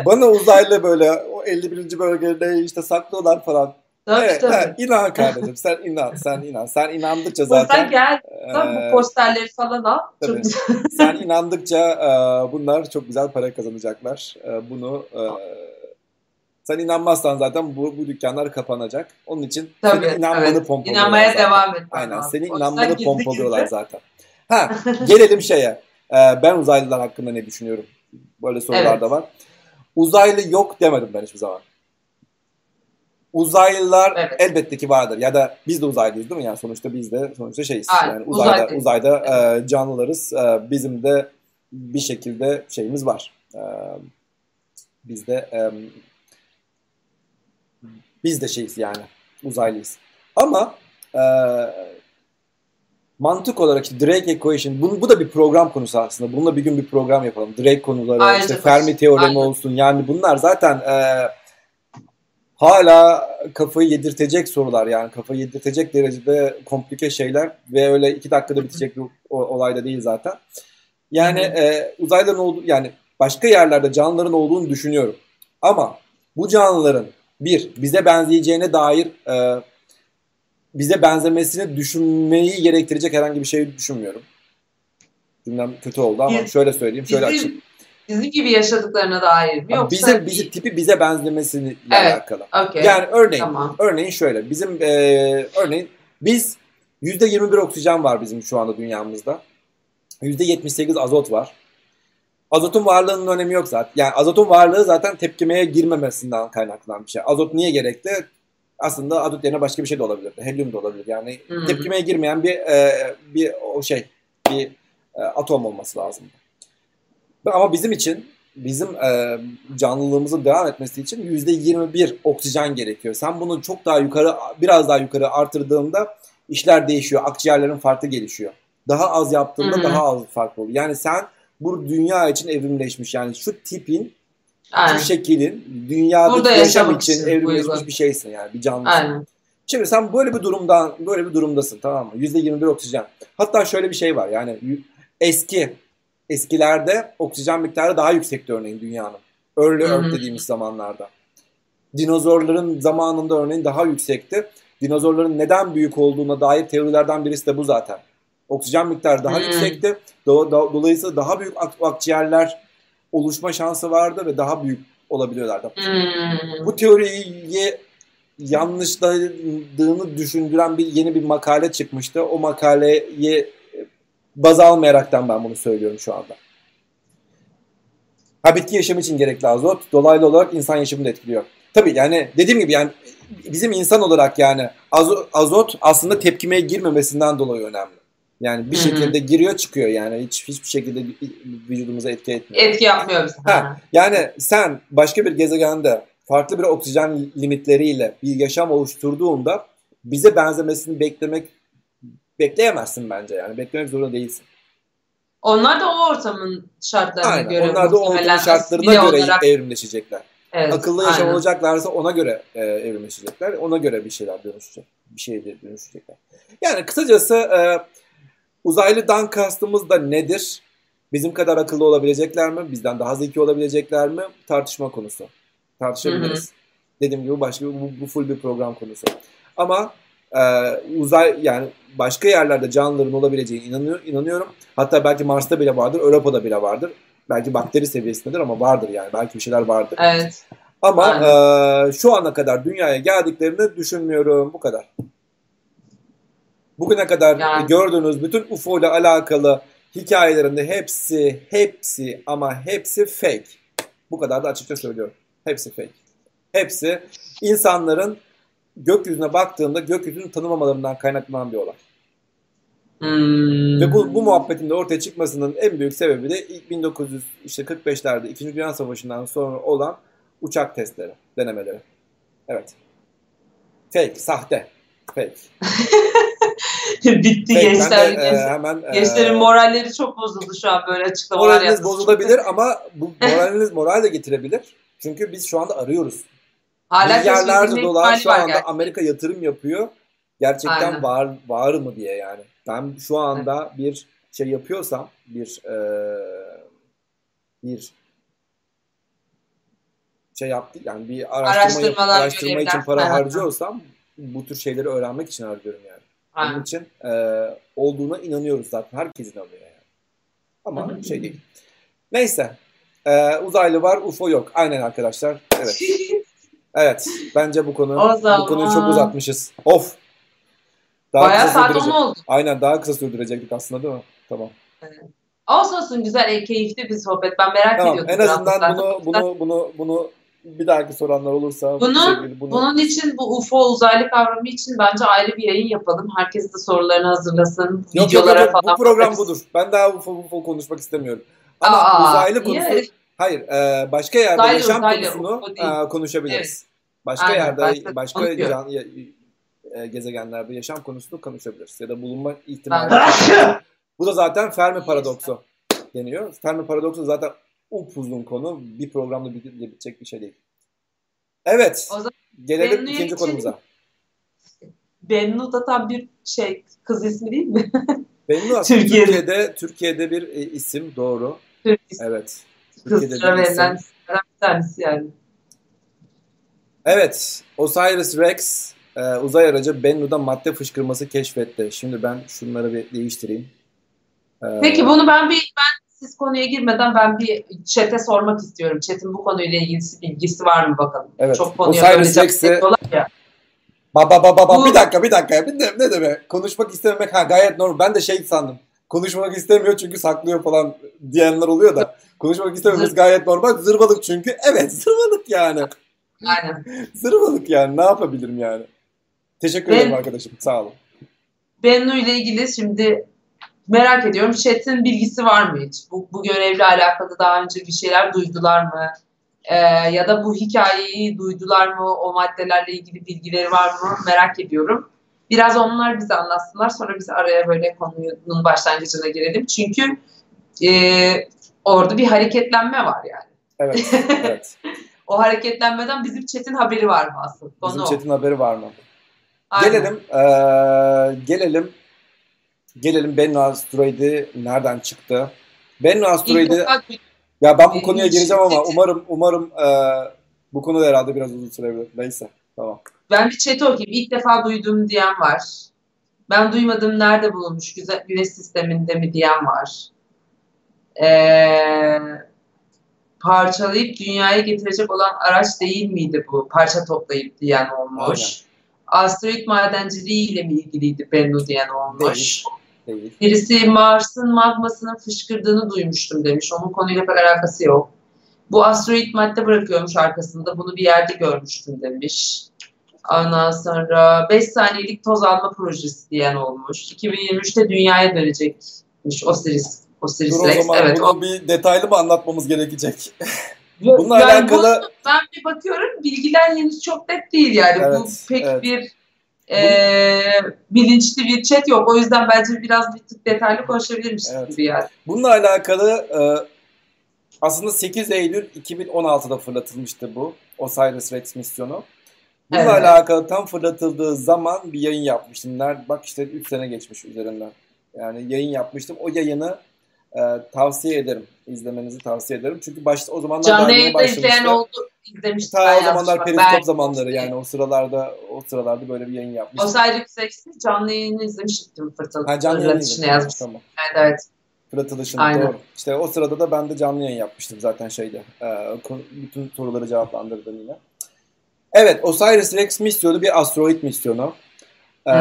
Bana uzaylı böyle o 51. bölgede işte saklıyorlar falan. Tabii, evet, tabii. Evet, inan kardeşim sen inan sen inan sen inandıkça zaten. Sen gel e, bu posterleri falan al. Tabii. sen inandıkça e, bunlar çok güzel para kazanacaklar. E, bunu e, sen inanmazsan zaten bu, bu dükkanlar kapanacak. Onun için Tabii, senin inanmanı evet. pompalıyorlar. İnanmaya zaten. devam et. Aynen. Senin inanmanı pompalıyorlar zaten. Ha, gelelim şeye. Ee, ben uzaylılar hakkında ne düşünüyorum? Böyle sorular evet. da var. Uzaylı yok demedim ben hiçbir zaman. Uzaylılar evet. elbette ki vardır. Ya da biz de uzaylıyız değil mi? Yani sonuçta biz de sonuçta şeyiz. Aynen, yani uzayda uzayda, uzayda evet. e, canlılarız. E, bizim de bir şekilde şeyimiz var. E, biz de e, biz de şeyiz yani uzaylıyız. Ama e, mantık olarak işte Drake Equation bu, bu da bir program konusu aslında. Bununla bir gün bir program yapalım. Drake konuları, Aynen. işte Fermi teoremi Aynen. olsun. Yani bunlar zaten e, hala kafayı yedirtecek sorular yani kafayı yedirtecek derecede komplike şeyler ve öyle iki dakikada bitecek bir olay da değil zaten. Yani e, uzaylıların olduğu yani başka yerlerde canlıların olduğunu düşünüyorum. Ama bu canlıların bir, bize benzeyeceğine dair e, bize benzemesini düşünmeyi gerektirecek herhangi bir şey düşünmüyorum. Cümlem kötü oldu ama Biz, şöyle söyleyeyim, şöyle açayım. Bizim gibi yaşadıklarına dair mi? Yoksa bize, bizi tipi bize benzemesiyle evet, alakalı. Okay. Yani örneğin, tamam. örneğin şöyle, bizim e, örneğin biz %21 oksijen var bizim şu anda dünyamızda. %78 azot var. Azotun varlığının önemi yok zaten. Yani azotun varlığı zaten tepkimeye girmemesinden kaynaklanan bir şey. Azot niye gerekli? Aslında azot yerine başka bir şey de olabilir. Helyum da olabilir. Yani hmm. tepkimeye girmeyen bir e, bir o şey bir e, atom olması lazım. Ama bizim için bizim e, canlılığımızın devam etmesi için yüzde 21 oksijen gerekiyor. Sen bunu çok daha yukarı biraz daha yukarı artırdığında işler değişiyor. Akciğerlerin farklı gelişiyor. Daha az yaptığında hmm. daha az farklı oluyor. Yani sen bu dünya için evrimleşmiş. Yani şu tipin Aynen. şu şekilin dünyada yaşam için evrimleşmiş uygun. bir şeysin yani bir canlısın. Aynen. Şimdi sen böyle bir durumdan böyle bir durumdasın tamam mı? %21 oksijen. Hatta şöyle bir şey var yani eski eskilerde oksijen miktarı daha yüksekti örneğin dünyanın. Early Earth dediğimiz zamanlarda. Dinozorların zamanında örneğin daha yüksekti. Dinozorların neden büyük olduğuna dair teorilerden birisi de bu zaten. Oksijen miktarı daha hmm. yüksekti. Do- do- dolayısıyla daha büyük ak- akciğerler oluşma şansı vardı ve daha büyük olabiliyorlardı. Hmm. Bu teoriyi yanlışladığını düşündüren bir yeni bir makale çıkmıştı. O makaleyi baz almayaraktan ben bunu söylüyorum şu anda. Ha bitki yaşamı için gerekli azot dolaylı olarak insan yaşamını da etkiliyor. Tabii yani dediğim gibi yani bizim insan olarak yani azot, aslında tepkimeye girmemesinden dolayı önemli. Yani bir Hı-hı. şekilde giriyor çıkıyor yani hiç hiçbir şekilde vücudumuza etki etmiyor. Etki yapmıyor bize. Ha, yani sen başka bir gezegende farklı bir oksijen limitleriyle bir yaşam oluşturduğunda bize benzemesini beklemek bekleyemezsin bence yani beklemek zorunda değilsin. Onlar da o ortamın şartlarına Aynen. göre Onlar da o ortamın şartlarına göre olarak- evrimleşecekler. Evet, Akıllı yaşam aynen. olacaklarsa ona göre e, evrimleşecekler. Ona göre bir şeyler dönüşecek. Bir şeyler dönüşecekler. Yani kısacası e, uzaylıdan kastımız da nedir? Bizim kadar akıllı olabilecekler mi? Bizden daha zeki olabilecekler mi? Tartışma konusu. Tartışabiliriz. Dediğim gibi başka bu, bu full bir program konusu. Ama e, uzay yani başka yerlerde canlıların olabileceğine inanıyor, inanıyorum. Hatta belki Mars'ta bile vardır, Europa'da bile vardır. Belki bakteri seviyesindedir ama vardır yani. Belki bir şeyler vardır. Evet. Ama Aynen. e, şu ana kadar dünyaya geldiklerini düşünmüyorum. Bu kadar. Bugüne kadar Yani. gördüğünüz bütün UFO ile alakalı hikayelerinde hepsi, hepsi ama hepsi fake. Bu kadar da açıkça söylüyorum. Hepsi fake. Hepsi insanların gökyüzüne baktığında gökyüzünü tanımamalarından kaynaklanan bir olay. Hmm. Ve bu, bu muhabbetin de ortaya çıkmasının en büyük sebebi de ilk 1945'lerde 2. Dünya Savaşı'ndan sonra olan uçak testleri, denemeleri. Evet. Fake, sahte. Fake. Bitti Fake. Ben gençler. de, e, hemen e, Gençlerin moralleri çok bozuldu şu an böyle açıklamalar moraliniz bozulabilir ama bu moraliniz moral de getirebilir. Çünkü biz şu anda arıyoruz. Hala Milyarlarca dolar şu anda gerçekten. Amerika yatırım yapıyor. Gerçekten Aynen. var var mı diye yani. Ben şu anda bir şey yapıyorsam, bir eee, bir şey yaptı yani bir araştırma yap- araştırma için para Aynen. harcıyorsam bu tür şeyleri öğrenmek için harcıyorum yani. Bunun Aynen. için eee, olduğuna inanıyoruz zaten. Herkes inanıyor yani. Ama şey değil. Neyse. Eee, uzaylı var, UFO yok. Aynen arkadaşlar. Evet. Evet. Bence bu konu O zaman- bu konuyu çok uzatmışız. Of. Daha Bayağı saat sürdürecek. 10 oldu. Aynen daha kısa sürdürecektik aslında değil mi? Tamam. Olsun olsun güzel, e, keyifli bir sohbet. Ben merak Tamam. ediyordum. En azından zaten. bunu bunu bunu bunu bir dahaki soranlar olursa Bunu- bu sevgili bunu Bunun için bu UFO uzaylı kavramı için bence ayrı bir yayın yapalım. Herkes de sorularını hazırlasın. Yok, videolara yok, yok. falan bu program bakarız. budur. Ben daha UFO, UFO konuşmak istemiyorum. Ama Aa, uzaylı konusu hayır e, başka yerde Uzaylı, yaşam uzaylı, konusunu e, konuşabiliriz. Başka Aynen, yerde başka- başka can, e, gezegenlerde yaşam konusunu konuşabiliriz ya da bulunma ihtimali. Bu da zaten Fermi paradoksu deniyor. Fermi paradoksu zaten upuzun konu. Bir programda bit- bitecek bir şey değil. Evet. O zaman Gelelim ikinci geçelim. konumuza. Bennu da tam bir şey kız ismi değil mi? Bennu aslında Türkiye'de. Türkiye'de bir e, isim doğru. Türk Evet. Türkiye'de verilen isimlerden bir tanesi yani. Evet. Osiris Rex e, uzay aracı Bennu'da madde fışkırması keşfetti. Şimdi ben şunları bir değiştireyim. E, Peki bunu ben bir ben siz konuya girmeden ben bir chat'e sormak istiyorum. Chat'in bu konuyla ilgili bilgisi var mı bakalım? Evet. Çok konuya Osiris Rex'i- veriyorlar ya. Baba baba baba Bu- bir dakika bir dakika. Bir de, ne demek? Konuşmak istememek ha gayet normal. Ben de şey sandım. Konuşmak istemiyor çünkü saklıyor falan diyenler oluyor da. Konuşmak Zır- gayet normal. Zırvalık çünkü. Evet zırvalık yani. Aynen. Zırvalık yani. Ne yapabilirim yani? Teşekkür Ben- ederim arkadaşım. Sağ olun. Bennu ile ilgili şimdi merak ediyorum. Chat'in bilgisi var mı hiç? Bu, bu görevle alakalı daha önce bir şeyler duydular mı? Ee, ya da bu hikayeyi duydular mı? O maddelerle ilgili bilgileri var mı? Merak ediyorum. Biraz onlar bize anlatsınlar. Sonra biz araya böyle konunun başlangıcına girelim. Çünkü e, orada bir hareketlenme var yani. Evet. evet. O hareketlenmeden bizim chat'in haberi var mı asıl? Konu Bizim o. chat'in haberi var mı? Aynen. Gelelim. eee, gelelim. Gelelim Bennu asteroidi nereden çıktı? İlk asteroidi ya ben bu Ee, konuya gireceğim ama umarım umarım eee, bu konu da herhalde biraz uzun sürebilir. Neyse. Tamam. Ben bir chat'i okuyayım. İlk defa duydum diyen var. Ben duymadım nerede bulunmuş? Güzel, güneş sisteminde mi diyen var. Ee, parçalayıp dünyaya getirecek olan araç değil miydi bu? Parça toplayıp diyen olmuş. Asteroid madenciliği ile mi ilgiliydi Bennu diyen olmuş. Değil. Değil. Birisi Mars'ın magmasının fışkırdığını duymuştum demiş. Onun konuyla pek alakası yok. Bu asteroid madde bırakıyormuş arkasında. Bunu bir yerde görmüştüm demiş. Ondan sonra 5 saniyelik toz alma projesi diyen olmuş. 2023'te dünyaya dönecekmiş Osiris. Osiris Dur o Rex. zaman Evet. bunu bir detaylı mı anlatmamız gerekecek? o- bununla yani alakalı- bunu ben bir bakıyorum bilgiler henüz çok net değil yani. Bu Evet, pek evet. bir e, bilinçli bir chat yok. O yüzden bence biraz bir tık detaylı konuşabilirmiş evet. gibi yani. Bununla alakalı e, aslında 8 Eylül 2016'da fırlatılmıştı bu Osiris Rex misyonu. Bununla evet. alakalı tam fırlatıldığı zaman bir yayın yapmıştım. Bak işte 3 sene geçmiş üzerinden. Yani yayın yapmıştım. O yayını e, tavsiye ederim. İzlemenizi tavsiye ederim. Çünkü başta o zamanlar Canlı yayında izleyen oldu. İzlemiştim. Ta o zamanlar periskop zamanları yani o sıralarda o sıralarda böyle bir yayın yapmıştım. O sadece seksi canlı yayını izlemiştim fırtıl. Ha canlı yayını izlemiştim. yazmış. Tamam. Evet evet. Fırlatılışını Aynen. doğru. İşte o sırada da ben de canlı yayın yapmıştım zaten şeyde. E, bütün soruları cevaplandırdım yine. Evet Osiris Rex misyonu bir asteroid misyonu. Ee,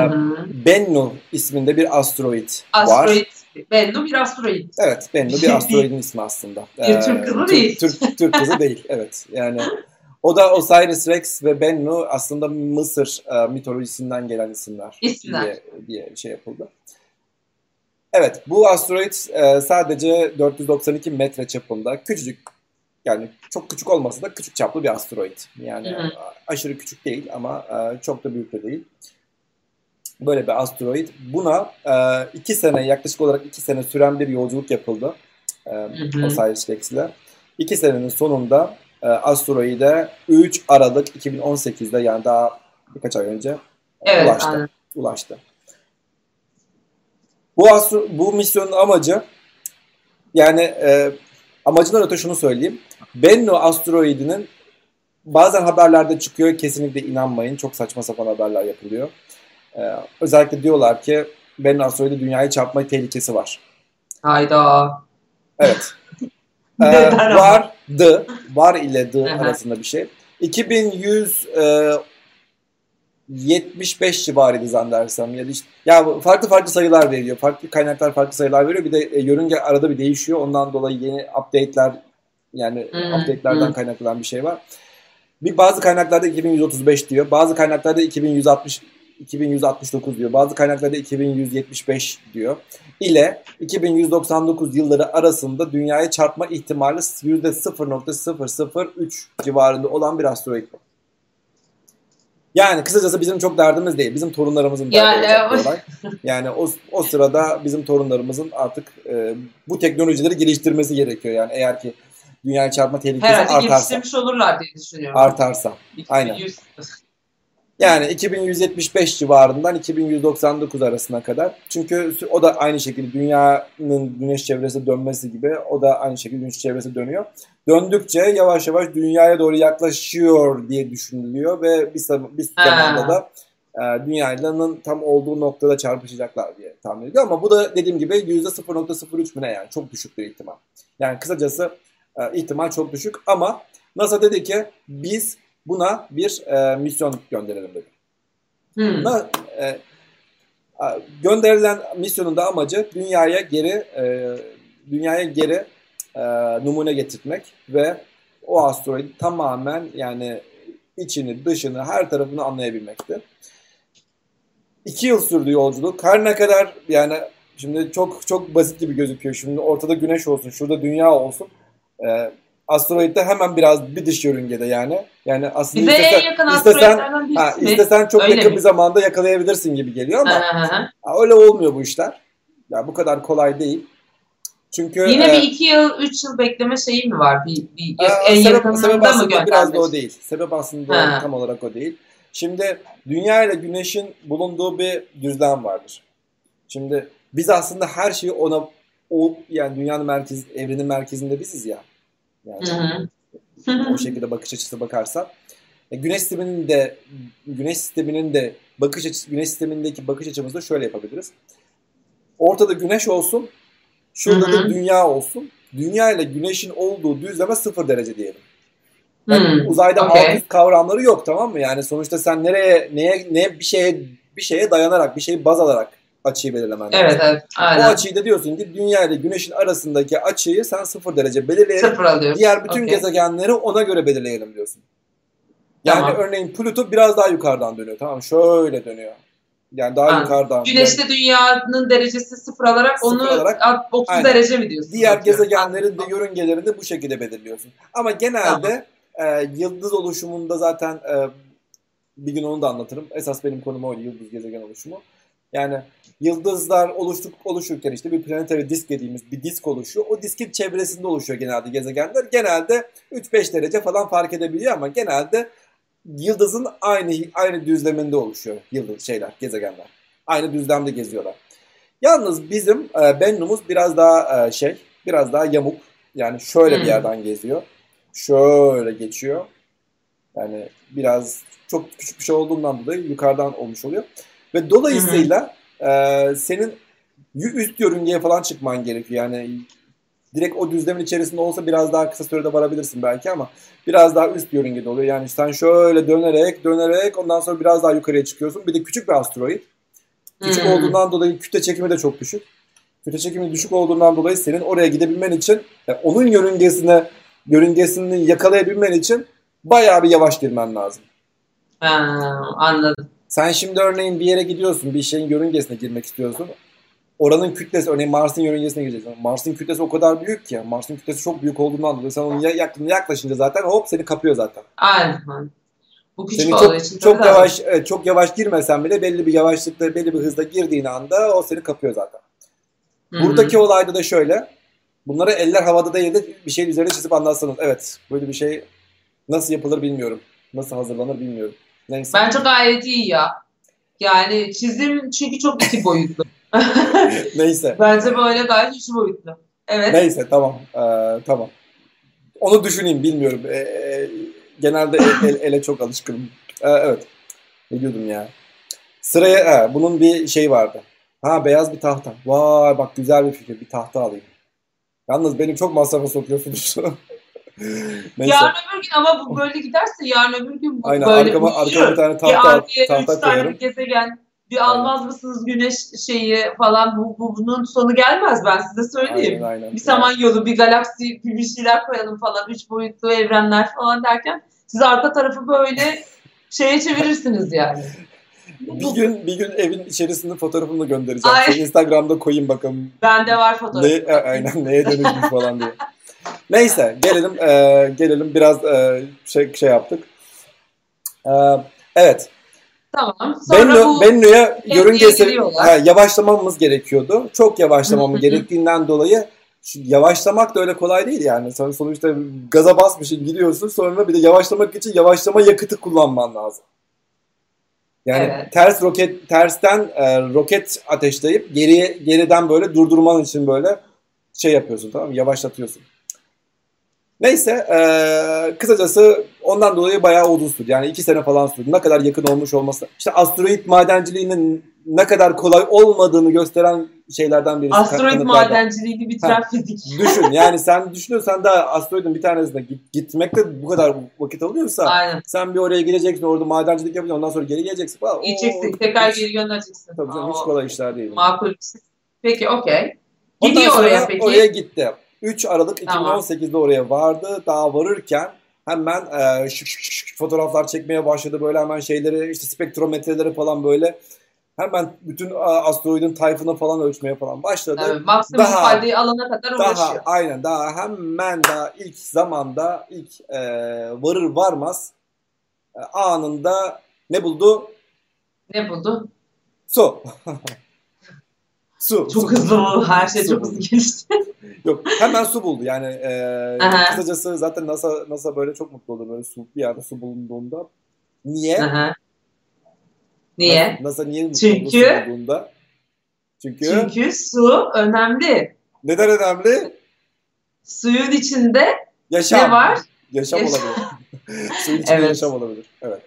Bennu isminde bir asteroid, asteroid var. Bennu bir asteroid. Evet Bennu bir asteroidin ismi aslında. bir Türk kızı değil. Türk, Türk, Türk kızı değil evet yani. O da Osiris Rex ve Bennu aslında Mısır e, mitolojisinden gelen isimler, isimler. Diye, diye şey yapıldı. Evet bu asteroid e, sadece 492 metre çapında küçücük yani çok küçük olmasa da küçük çaplı bir asteroid. Yani hı hı. aşırı küçük değil ama e, çok da büyük de değil. Böyle bir asteroid. Buna e, iki sene yaklaşık olarak iki sene süren bir yolculuk yapıldı. E, Osiris Rex ile. İki senenin sonunda e, asteroide 3 Aralık 2018'de yani daha birkaç ay önce evet, ulaştı. Aynen. ulaştı. Bu, bu misyonun amacı yani e, amacından öte şunu söyleyeyim. Bennu asteroidinin bazen haberlerde çıkıyor. Kesinlikle inanmayın. Çok saçma sapan haberler yapılıyor. Ee, özellikle diyorlar ki Bennu asteroidi dünyayı çarpma tehlikesi var. Hayda. Evet. ee, vardı. Var ile the arasında bir şey. 2100 e, 75 civarıydı zannedersem ya da işte ya farklı farklı sayılar veriyor. Farklı kaynaklar farklı sayılar veriyor. Bir de e, yörünge arada bir değişiyor. Ondan dolayı yeni update'ler yani hmm. update'lerden hmm. kaynaklanan bir şey var. Bir bazı kaynaklarda 2135 diyor. Bazı kaynaklarda 2160 2169 diyor. Bazı kaynaklarda 2175 diyor. İle 2199 yılları arasında dünyaya çarpma ihtimali %0.003 civarında olan bir asteroid bu. Yani kısacası bizim çok derdimiz değil. Bizim torunlarımızın derdi yani, olacak. Yani o, o sırada bizim torunlarımızın artık e, bu teknolojileri geliştirmesi gerekiyor. Yani eğer ki dünya çarpma tehlikesi Herhalde artarsa. Herhalde geliştirmiş olurlar diye düşünüyorum. Artarsa. 2100. Aynen. Yani 2175 civarından 2199 arasına kadar. Çünkü o da aynı şekilde dünyanın güneş çevresi dönmesi gibi o da aynı şekilde güneş çevresi dönüyor. Döndükçe yavaş yavaş dünyaya doğru yaklaşıyor diye düşünülüyor ve bir, bir zamanda da e, dünyanın tam olduğu noktada çarpışacaklar diye tahmin ediyor. Ama bu da dediğim gibi %0.03 mi ne yani çok düşük bir ihtimal. Yani kısacası e, ihtimal çok düşük ama NASA dedi ki biz buna bir e, misyon gönderelim dedi. Hmm. Buna, e, gönderilen misyonun da amacı dünyaya geri e, dünyaya geri e, numune getirmek ve o asteroid tamamen yani içini, dışını, her tarafını anlayabilmekti. İki yıl sürdü yolculuk. Her ne kadar yani şimdi çok çok basit gibi gözüküyor. Şimdi ortada güneş olsun, şurada dünya olsun. E, asteroidde hemen biraz bir dış yörüngede yani. Yani aslında Bize istesen, en yakın istesen, ha, istesen çok öyle yakın mi? bir zamanda yakalayabilirsin gibi geliyor ama ha, öyle olmuyor bu işler. Ya bu kadar kolay değil. Çünkü yine e, bir iki yıl, üç yıl bekleme şeyi mi var? Bir, bir e, en sebep, yakınında sebep aslında mı biraz da o değil. Sebep aslında ha. tam olarak o değil. Şimdi Dünya ile Güneş'in bulunduğu bir düzlem vardır. Şimdi biz aslında her şeyi ona o yani dünyanın merkez, evrenin merkezinde biziz ya. Hı hı. o şekilde bakış açısı bakarsan. E, güneş sisteminin de güneş sisteminin de bakış açısı güneş sistemindeki bakış açımızda şöyle yapabiliriz. Ortada güneş olsun. Şurada hı hı. da dünya olsun. Dünya ile güneşin olduğu düzleme sıfır derece diyelim. Yani hmm, uzayda okay. alt üst kavramları yok tamam mı? Yani sonuçta sen nereye neye ne bir şeye bir şeye dayanarak bir şeyi baz alarak açıyı belirlemen lazım. Evet evet. Aynen. O açıyı da diyorsun ki dünya ile güneşin arasındaki açıyı sen sıfır derece belirleyelim. Sıfır alıyorsun. Diğer bütün okay. gezegenleri ona göre belirleyelim diyorsun. Yani tamam. örneğin Plüto biraz daha yukarıdan dönüyor. Tamam şöyle dönüyor. Yani daha Aynen. yukarıdan. Güneşte yani, dünyanın derecesi sıfır alarak sıfır onu alarak, 30 aynen. derece mi diyorsun? Diğer gezegenlerin de yörüngelerini de bu şekilde belirliyorsun. Ama genelde tamam. e, yıldız oluşumunda zaten e, Bir gün onu da anlatırım. Esas benim konum oydu yıldız gezegen oluşumu. Yani yıldızlar oluştuk, oluşurken işte bir planetary disk dediğimiz bir disk oluşuyor. O diskin çevresinde oluşuyor genelde gezegenler. Genelde 3-5 derece falan fark edebiliyor ama genelde yıldızın aynı aynı düzleminde oluşuyor yıldız şeyler, gezegenler. Aynı düzlemde geziyorlar. Yalnız bizim e, Bennu'muz biraz daha e, şey, biraz daha yamuk. Yani şöyle hmm. bir yerden geziyor. Şöyle geçiyor. Yani biraz çok küçük bir şey olduğundan dolayı yukarıdan olmuş oluyor. Ve dolayısıyla e, senin üst yörüngeye falan çıkman gerekiyor. Yani direkt o düzlemin içerisinde olsa biraz daha kısa sürede varabilirsin belki ama biraz daha üst yörüngede oluyor. Yani sen şöyle dönerek dönerek ondan sonra biraz daha yukarıya çıkıyorsun. Bir de küçük bir asteroid. Küçük hmm. olduğundan dolayı kütle çekimi de çok düşük. Kütle çekimi düşük olduğundan dolayı senin oraya gidebilmen için yani onun yörüngesine yörüngesini yakalayabilmen için bayağı bir yavaş girmen lazım. Ha, anladım. Sen şimdi örneğin bir yere gidiyorsun, bir şeyin yörüngesine girmek istiyorsun. Oranın kütlesi, örneğin Mars'ın yörüngesine gireceksin. Mars'ın kütlesi o kadar büyük ki. Mars'ın kütlesi çok büyük olduğundan dolayı sen onun yaklaşınca zaten hop seni kapıyor zaten. Aynen. Bu küçük seni çok, için çok yavaş, evet, çok yavaş girmesen bile belli bir yavaşlıkta, belli bir hızda girdiğin anda o seni kapıyor zaten. Hı-hı. Buradaki olayda da şöyle. Bunları eller havada değil de bir şeyin üzerine çizip anlatsanız. Evet, böyle bir şey nasıl yapılır bilmiyorum. Nasıl hazırlanır bilmiyorum. Neyse. Bence gayet iyi ya. Yani çizim çünkü çok iki boyutlu. Neyse. Bence böyle gayet iki boyutlu. Evet. Neyse tamam. Ee, tamam. Onu düşüneyim bilmiyorum. Ee, genelde el, el, ele çok alışkınım. Ee, evet. Ne diyordum ya. Sıraya he, bunun bir şey vardı. Ha beyaz bir tahta. Vay bak güzel bir fikir. Bir tahta alayım. Yalnız benim çok masrafa sokuyorsunuz. Neyse. Yarın öbür gün ama bu böyle giderse yarın öbür gün bu Aynen, böyle arkama, arkama bir tane tahta, bir tahta tane bir gezegen bir aynen. almaz mısınız güneş şeyi falan bu, bu bunun sonu gelmez ben size söyleyeyim. Aynen, aynen. Bir zaman yolu bir galaksi bir, şeyler koyalım falan üç boyutlu evrenler falan derken siz arka tarafı böyle şeye çevirirsiniz yani. bir gün bir gün evin içerisinde fotoğrafını göndereceğim. Ay. Instagram'da koyayım bakalım. Bende var fotoğraf. Ne, aynen neye dönüşmüş falan diye. Neyse gelelim e, gelelim biraz e, şey şey yaptık. E, evet. Tamam. Sonra Bennu, bu Bennu'ya yörüngesi yavaşlamamız gerekiyordu. Çok yavaşlamamız gerektiğinden dolayı yavaşlamak da öyle kolay değil yani. Sen sonuçta gaza basmışsın gidiyorsun sonra bir de yavaşlamak için yavaşlama yakıtı kullanman lazım. Yani evet. ters roket tersten e, roket ateşleyip geriye geriden böyle durdurman için böyle şey yapıyorsun tamam mı? Yavaşlatıyorsun. Neyse e, kısacası ondan dolayı bayağı uzun sürdü. Yani iki sene falan sürdü. Ne kadar yakın olmuş olması. İşte asteroid madenciliğinin ne kadar kolay olmadığını gösteren şeylerden birisi. Asteroid madenciliğini bitiren ha, fizik. Düşün yani sen düşünüyorsan da asteroidin bir tanesine git, gitmekte bu kadar vakit alıyorsa Aynen. sen bir oraya gideceksin orada madencilik yapacaksın ondan sonra geri geleceksin falan. Gideceksin tekrar geri göndereceksin. Tabii canım hiç kolay işler değil. Makul. Peki okey. Gidiyor oraya peki. Oraya gitti. 3 Aralık 2018'de tamam. oraya vardı. Daha varırken hemen e, şık şık şık fotoğraflar çekmeye başladı. Böyle hemen şeyleri işte spektrometreleri falan böyle hemen bütün asteroidin tayfını falan ölçmeye falan başladı. Evet, maksimum daha, faydeyi alana kadar daha, uğraşıyor. Aynen daha hemen daha ilk zamanda ilk e, varır varmaz e, anında ne buldu? Ne buldu? Su. Su. Çok su. hızlı. Her şey su çok hızlı gelişti. Yok hemen su buldu. Yani e, kısacası zaten NASA NASA böyle çok mutlu oldu böyle su bir yerde su bulunduğunda. Niye? Aha. Niye? NASA niye mutlu Çünkü, su bulduğunda? Çünkü Çünkü su önemli. Neden önemli? Suyun içinde yaşam. ne var? Yaşam, yaşam. olabilir. Suyun içinde evet. yaşam olabilir. Evet.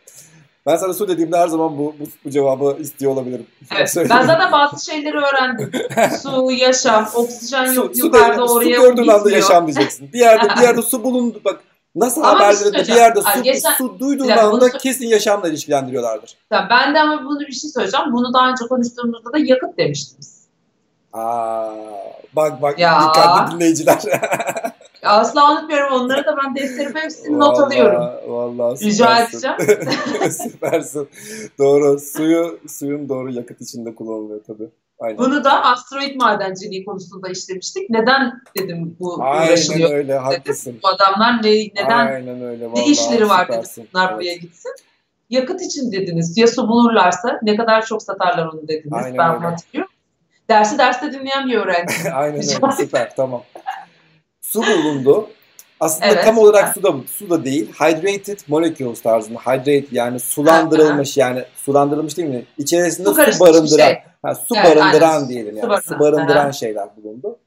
Ben sana su dediğimde her zaman bu, bu, bu cevabı istiyor olabilirim. Evet. ben zaten bazı şeyleri öğrendim. su, yaşam, oksijen su, yok su yukarıda de, oraya Su gördüğün anda yaşam diyeceksin. Bir yerde bir yerde su bulundu bak Nasıl ama haberlerinde bir, bir yerde su, geçen, su duyduğun anda bunu, kesin yaşamla ilişkilendiriyorlardır. Ya ben de ama bunu bir şey söyleyeceğim. Bunu daha önce konuştuğumuzda da yakıt demiştiniz. Aa, bak bak ya. dikkatli dinleyiciler. Asla unutmuyorum. Onları da ben defterime hepsini not alıyorum. Vallahi Rica edeceğim. süpersin. doğru. Suyu, suyun doğru yakıt içinde kullanılıyor tabii. Aynen. Bunu da asteroid madenciliği konusunda işlemiştik. Neden dedim bu Aynen uğraşılıyor? öyle haklısın. Bu adamlar ne, neden Aynen öyle. Vallahi, ne işleri var dedim bunlar evet. buraya gitsin. yakıt için dediniz. Ya su bulurlarsa ne kadar çok satarlar onu dediniz. Aynen ben öyle. hatırlıyorum. Dersi derste dinleyen bir öğrenci. Aynen öyle. Süper. Tamam. Su bulundu. Aslında Evet, tam olarak su da, su da değil. Hydrated molecules tarzında. Hydrate yani sulandırılmış yani sulandırılmış değil mi? İçerisinde Su su, barındıran. şey. Ha, su Evet, barındıran aynen. diyelim Su yani. barındıran. Su barındıran Aha. şeyler bulundu.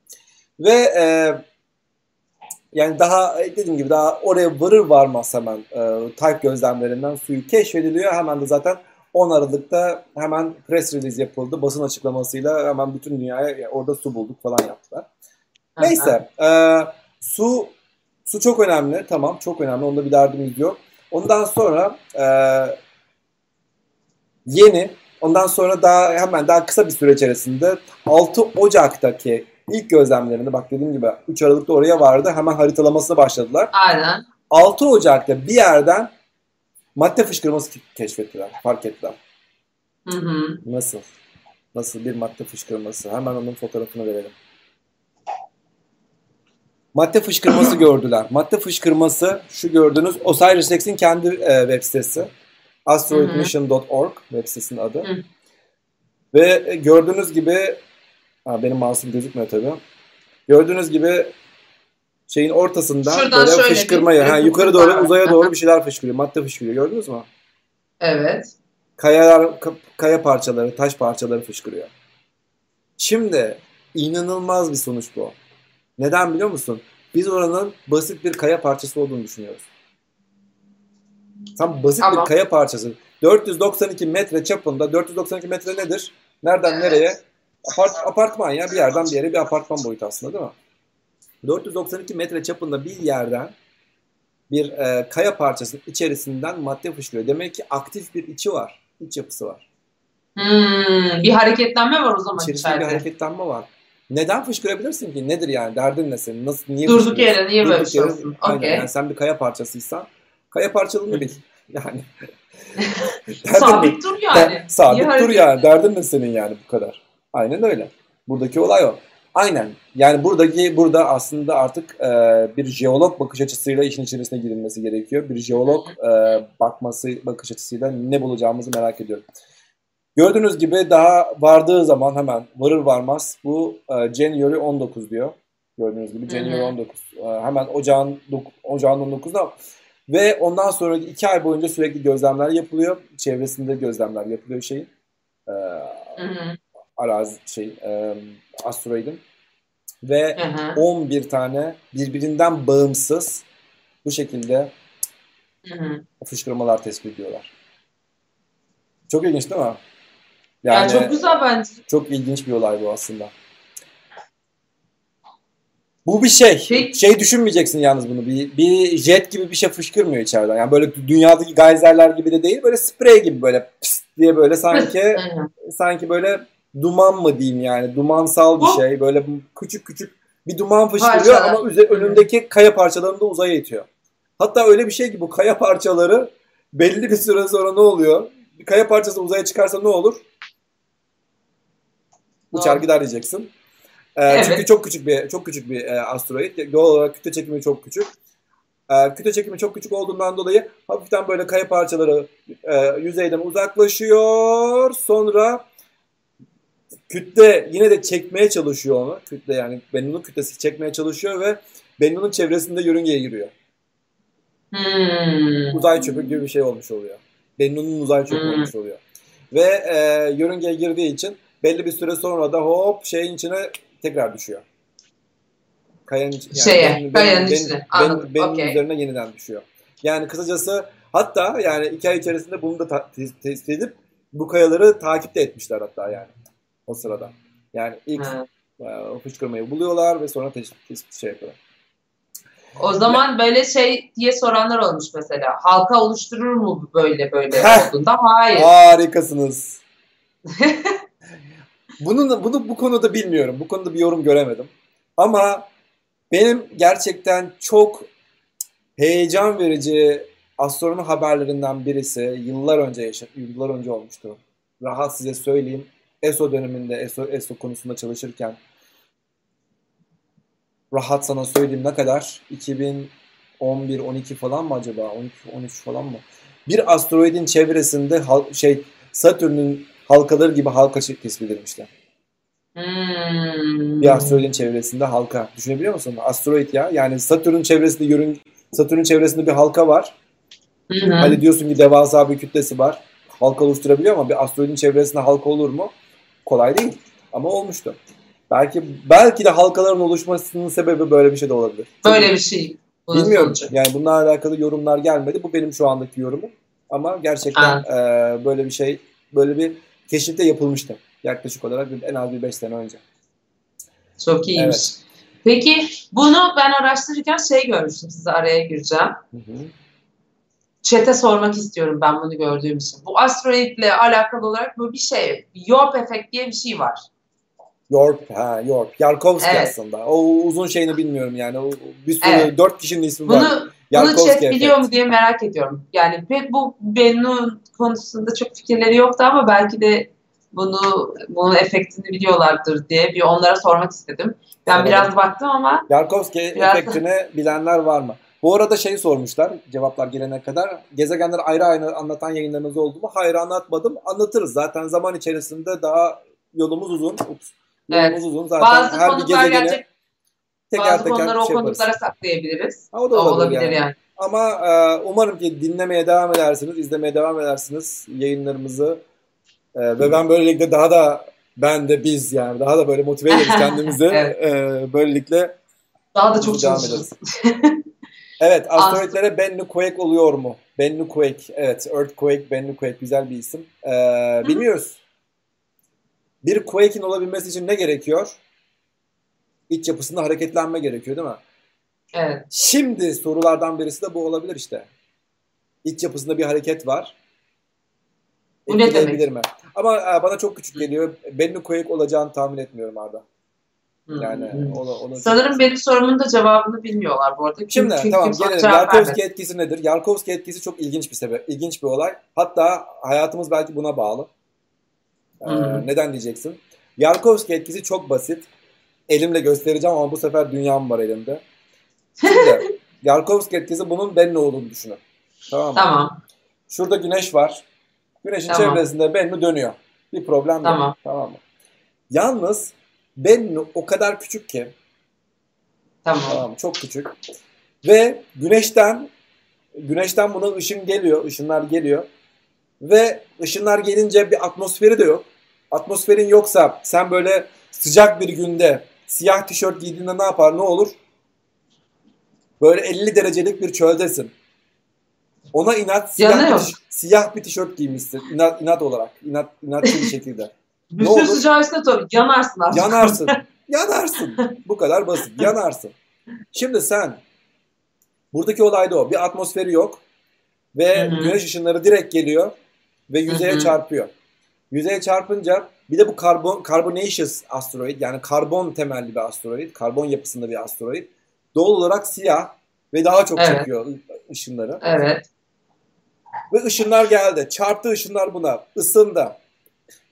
Ve e, yani daha e, dediğim gibi daha oraya varır varmaz hemen e, type gözlemlerinden suyu keşfediliyor. Hemen de zaten 10 Aralık'ta hemen press release yapıldı. Basın açıklamasıyla hemen bütün dünyaya "Ya orada su bulduk falan yaptılar. Neyse. e, su su çok önemli. Tamam çok önemli. Onda bir derdimiz yok. Ondan sonra e, yeni ondan sonra daha hemen daha kısa bir süre içerisinde 6 Ocak'taki ilk gözlemlerinde bak dediğim gibi 3 Aralık'ta oraya vardı. Hemen haritalamasına başladılar. Aynen. 6 Ocak'ta bir yerden madde fışkırması keşfettiler. Fark ettiler. Hı hı. Nasıl? Nasıl bir madde fışkırması? Hemen onun fotoğrafını verelim. Madde fışkırması gördüler. Madde fışkırması şu gördüğünüz OSIRIS-REx'in kendi e, web sitesi. asteroidmission.org web sitesinin adı. Hı. Ve e, gördüğünüz gibi ha, benim mouse'um gözükmüyor tabii. Gördüğünüz gibi şeyin ortasından Şuradan böyle fışkırmayı, ha, yukarı doğru uzaya doğru bir şeyler fışkırıyor. Madde fışkırıyor. Gördünüz mü? Evet. kayalar ka- kaya parçaları, taş parçaları fışkırıyor. Şimdi inanılmaz bir sonuç bu. Neden biliyor musun? Biz oranın basit bir kaya parçası olduğunu düşünüyoruz. Tam basit Tamam. bir kaya parçası. 492 metre çapında. 492 metre nedir? Nereden Evet. nereye? Apart- apartman ya bir yerden bir yere bir apartman boyutu aslında değil mi? 492 metre çapında bir yerden bir e, kaya parçasının içerisinden madde fışkırıyor. Demek ki aktif bir içi var. İç yapısı var. Hmm, bir hareketlenme var o zaman İçerisinde bir içeride. hareketlenme var. Neden fışkırabilirsin ki? Nedir yani? Derdin ne senin? Nasıl, niye Durduk yere niye böyle şey olsun? Okey. Yani sen bir kaya parçasıysan kaya parçalığını bil. Yani. Sabit dur yani. Da- sabit Niye dur yani. Derdin ne senin yani bu kadar? Aynen öyle. Buradaki olay o. Aynen. Yani buradaki burada aslında artık e, bir jeolog bakış açısıyla işin içerisine girilmesi gerekiyor. Bir jeolog e, bakması bakış açısıyla ne bulacağımızı merak ediyorum. Gördüğünüz gibi daha vardığı zaman hemen varır varmaz bu e, January 19 diyor. Gördüğünüz gibi January Hı hı. 19. 19. E, hemen ocağın ocağın 19'da ve ondan sonra iki ay boyunca sürekli gözlemler yapılıyor. Çevresinde gözlemler yapılıyor şeyin. E, arazi şey e, asteroidin ve hı hı, 11 tane birbirinden bağımsız bu şekilde hı hı. fışkırmalar tespit ediyorlar. Çok ilginç değil mi? Yani, çok güzel bence. Çok ilginç bir olay bu aslında. Bu bir şey. Peki. Şey düşünmeyeceksin yalnız bunu. Bir, bir jet gibi bir şey fışkırmıyor içeriden. Yani böyle dünyadaki geyserler gibi de değil. Böyle sprey gibi böyle pıst diye böyle sanki sanki böyle duman mı diyeyim yani. Dumansal bir şey. Böyle küçük küçük bir duman fışkırıyor Parçalar. ama üze- önündeki kaya parçalarını da uzaya itiyor. Hatta öyle bir şey ki bu kaya parçaları belli bir süre sonra ne oluyor? Bir kaya parçası uzaya çıkarsa ne olur? Uçar Doğru. gider diyeceksin. Ee, Evet. Çünkü çok küçük bir çok küçük bir e, asteroid. Doğal olarak kütle çekimi çok küçük. Ee, kütle çekimi çok küçük olduğundan dolayı hafiften böyle kaya parçaları e, yüzeyden uzaklaşıyor. Sonra kütle yine de çekmeye çalışıyor onu. Kütle yani Bennu'nun kütlesi çekmeye çalışıyor ve Bennu'nun çevresinde yörüngeye giriyor. Hmm. Uzay çöpü gibi bir şey olmuş oluyor. Bennu'nun uzay çöpü Hmm. olmuş oluyor. Ve e, yörüngeye girdiği için belli bir süre sonra da hop şeyin içine tekrar düşüyor. Kayanın, iç- Şeye, benim- kayanın benim- içine. benim- Anladım, benim okey. üzerine yeniden düşüyor. Yani kısacası hatta yani iki ay içerisinde bunu da ta- te- tespit edip bu kayaları takip de etmişler hatta yani o sırada. Yani ilk Ha. e, fışkırmayı buluyorlar ve sonra tespit, şey yapıyorlar. O zaman böyle şey diye soranlar olmuş mesela. Halka oluşturur mu böyle böyle Heh. olduğunda? Hayır. Harikasınız. Bunun, bunu bu konuda bilmiyorum. Bu konuda bir yorum göremedim. Ama benim gerçekten çok heyecan verici astronomi haberlerinden birisi yıllar önce yaşa yıllar önce olmuştu. Rahat size söyleyeyim. ESO döneminde ESO, ESO konusunda çalışırken rahat sana söyleyeyim ne kadar 2011 12 falan mı acaba 12 13 falan mı? bir asteroidin çevresinde şey Satürn'ün halkaları gibi halka tespit edilmişler. Hmm. Bir asteroidin çevresinde halka. Düşünebiliyor musun? Asteroid ya. Yani Satürn'ün çevresinde yörün Satürn'ün çevresinde bir halka var. Hı hı. Hani diyorsun ki devasa bir kütlesi var. Halka oluşturabiliyor ama bir asteroidin çevresinde halka olur mu? Kolay değil. Ama olmuştu. Belki belki de halkaların oluşmasının sebebi böyle bir şey de olabilir. Böyle bir şey. Bilmiyorum. sonucu. Yani bununla alakalı yorumlar gelmedi. Bu benim şu andaki yorumum. Ama gerçekten e, böyle bir şey, böyle bir keşif de yapılmıştı. Yaklaşık olarak en az bir 5 sene önce. Çok iyiymiş. Evet. Peki bunu ben araştırırken şey görmüştüm size araya gireceğim. Hı hı. Chat'e sormak istiyorum ben bunu gördüğüm için. Bu asteroidle alakalı olarak böyle bir şey, Yorp efekt diye bir şey var. Yorp, ha Yorp. Yarkovski Evet. aslında. O uzun şeyini bilmiyorum yani. O, bir sürü Evet. dört kişinin ismi var. Bunu bunu chat biliyor mu diye merak ediyorum. Yani pek bu Bennu konusunda çok fikirleri yoktu ama belki de bunu bunun efektini biliyorlardır diye bir onlara sormak istedim. Ben Soralım. biraz baktım ama Yarkovski Biraz- efektini bilenler var mı? Bu arada şey sormuşlar cevaplar gelene kadar. Gezegenleri ayrı ayrı anlatan yayınlarınız oldu mu? Hayır anlatmadım. Anlatırız. Zaten zaman içerisinde daha yolumuz uzun. Ups. Yolumuz Evet. uzun. Zaten bazı her bir gezegene gelecek, teker bazı teker konuları o şey yaparız. konuklara saklayabiliriz. Ha, o da O olabilir, olabilir yani. yani. Ama e, umarım ki dinlemeye devam edersiniz, izlemeye devam edersiniz yayınlarımızı. E, ve ben böylelikle daha da ben de biz yani daha da böyle motive ederiz kendimizi. Evet. E, böylelikle Daha da çok çalışırız. Evet, asteroidlere Bennu Quake oluyor mu? Bennu Quake, evet. Earthquake, Bennu Quake güzel bir isim. Ee, bilmiyoruz. Bir Quake'in olabilmesi için ne gerekiyor? İç yapısında hareketlenme gerekiyor değil mi? Evet. Şimdi sorulardan birisi de bu olabilir işte. İç yapısında bir hareket var. Bu ne demek? mi? Ama e, bana çok küçük geliyor. Bennu Quake olacağını tahmin etmiyorum Arda. Yani Hmm. onu, onu Sanırım benim sorumun da cevabını bilmiyorlar bu arada. Şimdi Çünkü tamam kimse gelelim. Yarkovski etkisi nedir? Yarkovski etkisi çok ilginç bir sebep, ilginç bir olay. Hatta hayatımız belki buna bağlı. Ee, neden diyeceksin? Yarkovski etkisi çok basit. Elimle göstereceğim ama bu sefer dünyam var elimde. Şimdi Yarkovski etkisi bunun Bennu olduğunu düşünün. Tamam mı? Tamam. Şurada güneş var. Güneşin Tamam. çevresinde Bennu dönüyor. Bir problem Tamam. yok. Tamam mı? Yalnız Bennu o kadar küçük ki Tamam. Tamam çok küçük. Ve güneşten güneşten buna ışın geliyor, ışınlar geliyor. Ve ışınlar gelince bir atmosferi de yok. Atmosferin yoksa sen böyle sıcak bir günde siyah tişört giydiğinde ne yapar, ne olur? Böyle 50 derecelik bir çöldesin. Ona inat siyah, bir, siyah bir tişört giymişsin. İnat, inat olarak. İnat, inatçı bir şekilde. Ne olur? sıcağı üstüne tabii. Yanarsın aslında. Yanarsın. Yanarsın. Bu kadar basit. Yanarsın. Şimdi sen buradaki olay da o. Bir atmosferi yok ve Hı hı. güneş ışınları direkt geliyor ve yüzeye Hı hı. çarpıyor. Yüzeye çarpınca bir de bu karbon carbonaceous asteroid yani karbon temelli bir asteroid, karbon yapısında bir asteroid. Doğal olarak siyah ve daha çok Evet. çekiyor ışınları. Evet. Ve ışınlar geldi. Çarptı ışınlar buna. Isındı.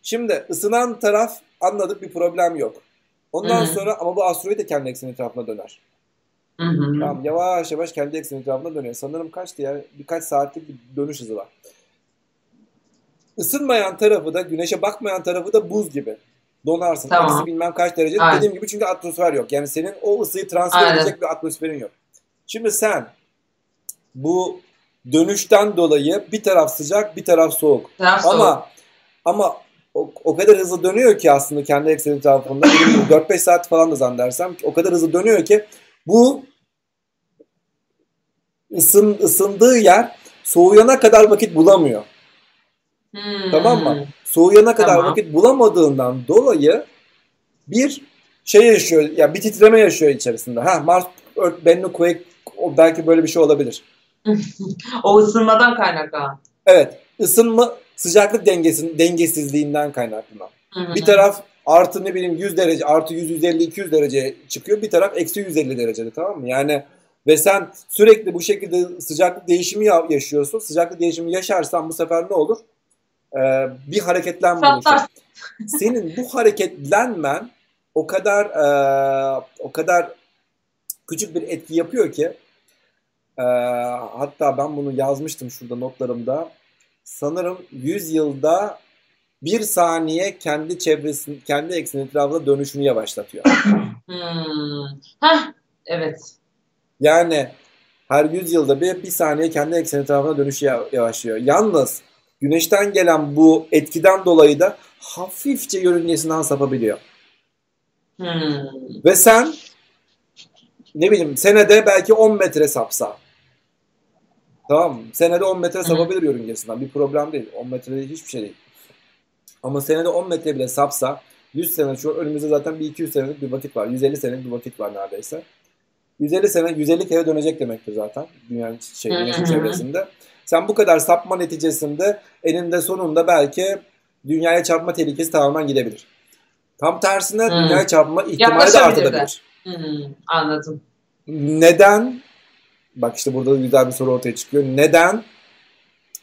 Şimdi ısınan taraf anladık bir problem yok. Ondan Hı hı. sonra ama bu asteroid de kendi ekseni etrafına döner. Hı hı. Tamam yavaş yavaş kendi ekseni etrafına dönüyor. Sanırım kaçtı ya? Birkaç saatlik bir dönüş hızı var. Isınmayan tarafı da güneşe bakmayan tarafı da buz gibi. Donarsın. Tamam. Eksi bilmem kaç derece. Aynen. Dediğim gibi çünkü atmosfer yok. Yani senin o ısıyı transfer Aynen. edecek bir atmosferin yok. Şimdi sen bu dönüşten dolayı bir taraf sıcak bir taraf soğuk. Taraf soğuk. Ama ama o, o kadar hızlı dönüyor ki aslında kendi ekseni etrafında. 4-5 saat falan da zannedersem o kadar hızlı dönüyor ki bu ısın, ısındığı yer soğuyana kadar vakit bulamıyor. Hmm. Tamam mı? Soğuyana kadar Tamam. vakit bulamadığından dolayı bir şey yaşıyor, ya bir titreme yaşıyor içerisinde. Ha Mars Earth Bennu Quake o belki böyle bir şey olabilir. O ısınmadan kaynaklanan. Evet, ısınma sıcaklık dengesin dengesizliğinden kaynaklanan. Bir taraf artı ne bileyim 100 derece, artı 100, 150, 200 derece çıkıyor. Bir taraf eksi 150 derecede tamam mı? Yani ve sen sürekli bu şekilde sıcaklık değişimi ya- yaşıyorsun. Sıcaklık değişimi yaşarsan bu sefer ne olur? Ee, bir hareketlenme oluşur. Senin bu hareketlenmen o kadar e, o kadar küçük bir etki yapıyor ki Ee, hatta ben bunu yazmıştım şurada notlarımda. Sanırım 100 yılda bir saniye kendi çevresinin, kendi ekseni etrafında dönüşümü yavaşlatıyor. Hmm. Hah, evet. Yani her 100 yılda bir, bir saniye kendi ekseni etrafına dönüşü yavaşlıyor. Yalnız güneşten gelen bu etkiden dolayı da hafifçe yörüngesinden sapabiliyor. Hmm. Ve sen ne bileyim senede belki 10 metre sapsa. Tamam mı? Senede 10 metre sapabilir yörüngesinden. Bir problem değil. 10 metre hiçbir şey değil. Ama senede 10 metre bile sapsa 100 sene şu önümüzde zaten bir 200 senelik bir vakit var. 150 senelik bir vakit var neredeyse. 150 sene 150 kere dönecektir demektir zaten dünyanın şey, güneşin çevresinde. Sen bu kadar sapma neticesinde eninde sonunda belki dünyaya çarpma tehlikesi tamamen gidebilir. Tam tersine hmm. dünyaya çarpma ihtimali de artabilir. Hmm, anladım. Neden? Bak işte burada güzel bir soru ortaya çıkıyor. Neden?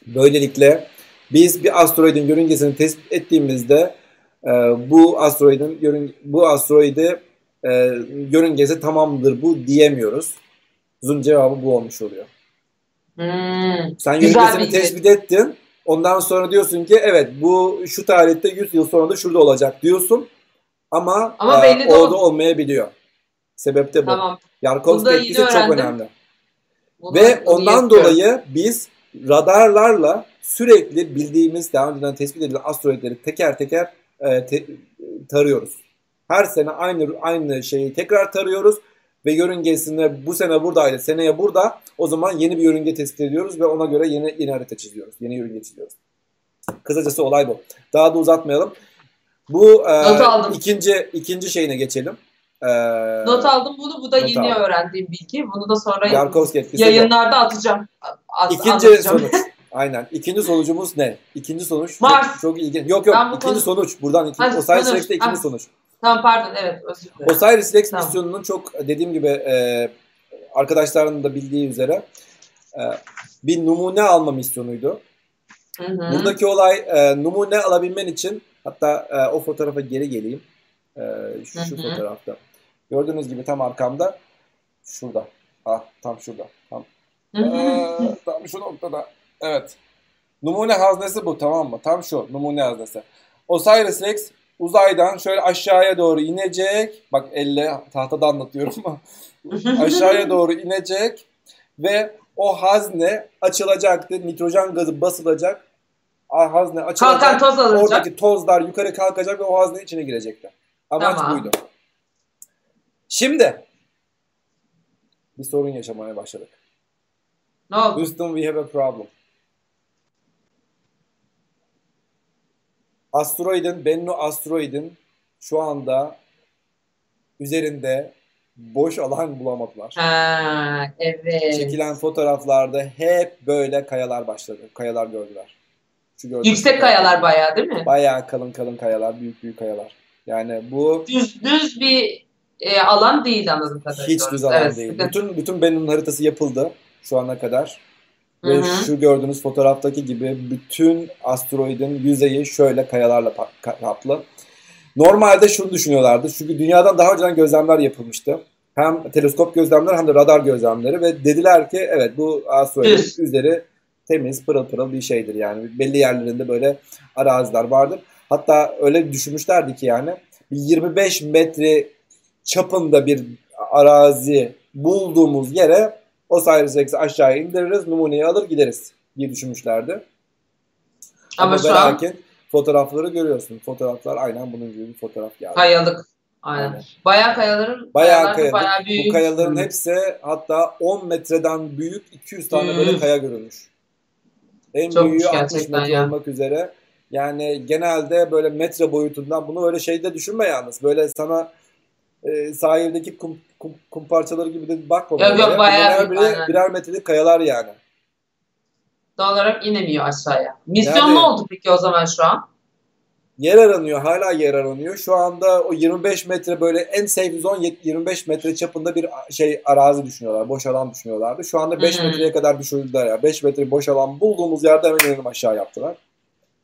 Böylelikle biz bir asteroidin yörüngesini tespit ettiğimizde e, bu asteroidin yörün, bu asteroidi e, yörüngesi tamamdır bu diyemiyoruz. Uzun cevabı bu olmuş oluyor. Hmm, Sen yörüngesini tespit ettin. Ondan sonra diyorsun ki evet bu şu tarihte 100 yıl sonra da şurada olacak diyorsun. Ama, Ama e, orada olmayabiliyor. Sebep de bu. Tamam. Yarkovski etkisi çok önemli. Bunu, Ve bunu ondan yapıyorum. dolayı biz radarlarla sürekli bildiğimiz daha önceden tespit edilen asteroidleri teker teker e, te, tarıyoruz. Her sene aynı aynı şeyi tekrar tarıyoruz ve yörüngesinde bu sene buradaydı, seneye burada. O zaman yeni bir yörünge tespit ediyoruz ve ona göre yeni yeni harita çiziyoruz. Yeni yörünge çiziyoruz. Kısacası olay bu. Daha da uzatmayalım. Bu e, ikinci ikinci şeyine geçelim. E, Not aldım bunu. Bu da yeni aldım. öğrendiğim bilgi. Bunu da sonra yayınlarda atacağım. At, İkinci anlatacağım. sonuç. Aynen. İkinci sonucumuz ne? İkinci sonuç Mars. çok, çok ilginç. Yok yok. İkinci konu... sonuç. Buradan ikinci. Hadi, Osiris Rex'te ikinci sonuç. Tamam pardon. Evet. Özür dilerim. Osiris Rex tamam. misyonunun çok dediğim gibi e, arkadaşlarının da bildiği üzere e, bir numune alma misyonuydu. Hı hı. Buradaki olay e, numune alabilmen için hatta e, o fotoğrafa geri geleyim. E, şu, şu fotoğrafta. Gördüğünüz gibi tam arkamda. Şurada. Ah tam şurada. Tam, ee, tam şu noktada. Evet. Numune haznesi bu tamam mı? Tam şu numune haznesi. Osiris Rex uzaydan şöyle aşağıya doğru inecek. Bak elle tahtada anlatıyorum ama. aşağıya doğru inecek ve o hazne açılacaktı. Nitrojen gazı basılacak. Hazne açılacak. Kalkan toz alacak. Oradaki tozlar yukarı kalkacak ve o hazne içine girecekler. Amaç tamam. buydu. Şimdi bir sorun yaşamaya başladık. Ne oldu? Houston we have a problem. Asteroidin, Bennu asteroidin şu anda üzerinde boş alan bulamadılar. Ha, evet. Çekilen fotoğraflarda hep böyle kayalar başladı. Kayalar gördüler. Şu Yüksek kayalar bayağı değil mi? Bayağı kalın kalın kayalar, büyük büyük kayalar. Yani bu düz düz bir e, alan değil anladığım kadarıyla. Hiç düz alan evet, değil. Bütün bütün Bennu'nun haritası yapıldı şu ana kadar. Ve Hı-hı. şu gördüğünüz fotoğraftaki gibi bütün asteroidin yüzeyi şöyle kayalarla kaplı. Normalde şunu düşünüyorlardı. Çünkü dünyadan daha önceden gözlemler yapılmıştı. Hem teleskop gözlemleri hem de radar gözlemleri ve dediler ki evet bu asteroidin üzeri temiz pırıl pırıl bir şeydir yani. Belli yerlerinde böyle araziler vardır. Hatta öyle düşünmüşlerdi ki yani 25 metre çapında bir arazi bulduğumuz yere Osiris Rex'i aşağıya indiririz, numuneyi alır gideriz diye düşünmüşlerdi. Ama, Ama şu an fotoğrafları görüyorsun. Fotoğraflar aynen bunun gibi bir fotoğraf geldi. Kayalık. Aynen. aynen. Bayağı kayaların bayağı, kayalık. bayağı büyük. Bu kayaların hepsi hatta 10 metreden büyük 200 tane hmm. böyle kaya görülmüş. En Çok büyüğü 60 metre ya. olmak üzere. Yani genelde böyle metre boyutundan bunu öyle şeyde düşünme yalnız. Böyle sana e, sahildeki kum, kum, kum parçaları gibi de bakma. Yok yok bayağı birer, birer metrelik kayalar yani. Doğal olarak inemiyor aşağıya. Misyon yani, ne oldu peki o zaman şu an? Yer aranıyor. Hala yer aranıyor. Şu anda o 25 metre böyle en safe zone 25 metre çapında bir şey arazi düşünüyorlar. Boş alan düşünüyorlardı. Şu anda 5 hmm. metreye kadar düşürdüler ya. 5 metre boş alan bulduğumuz yerde hemen inelim aşağı yaptılar.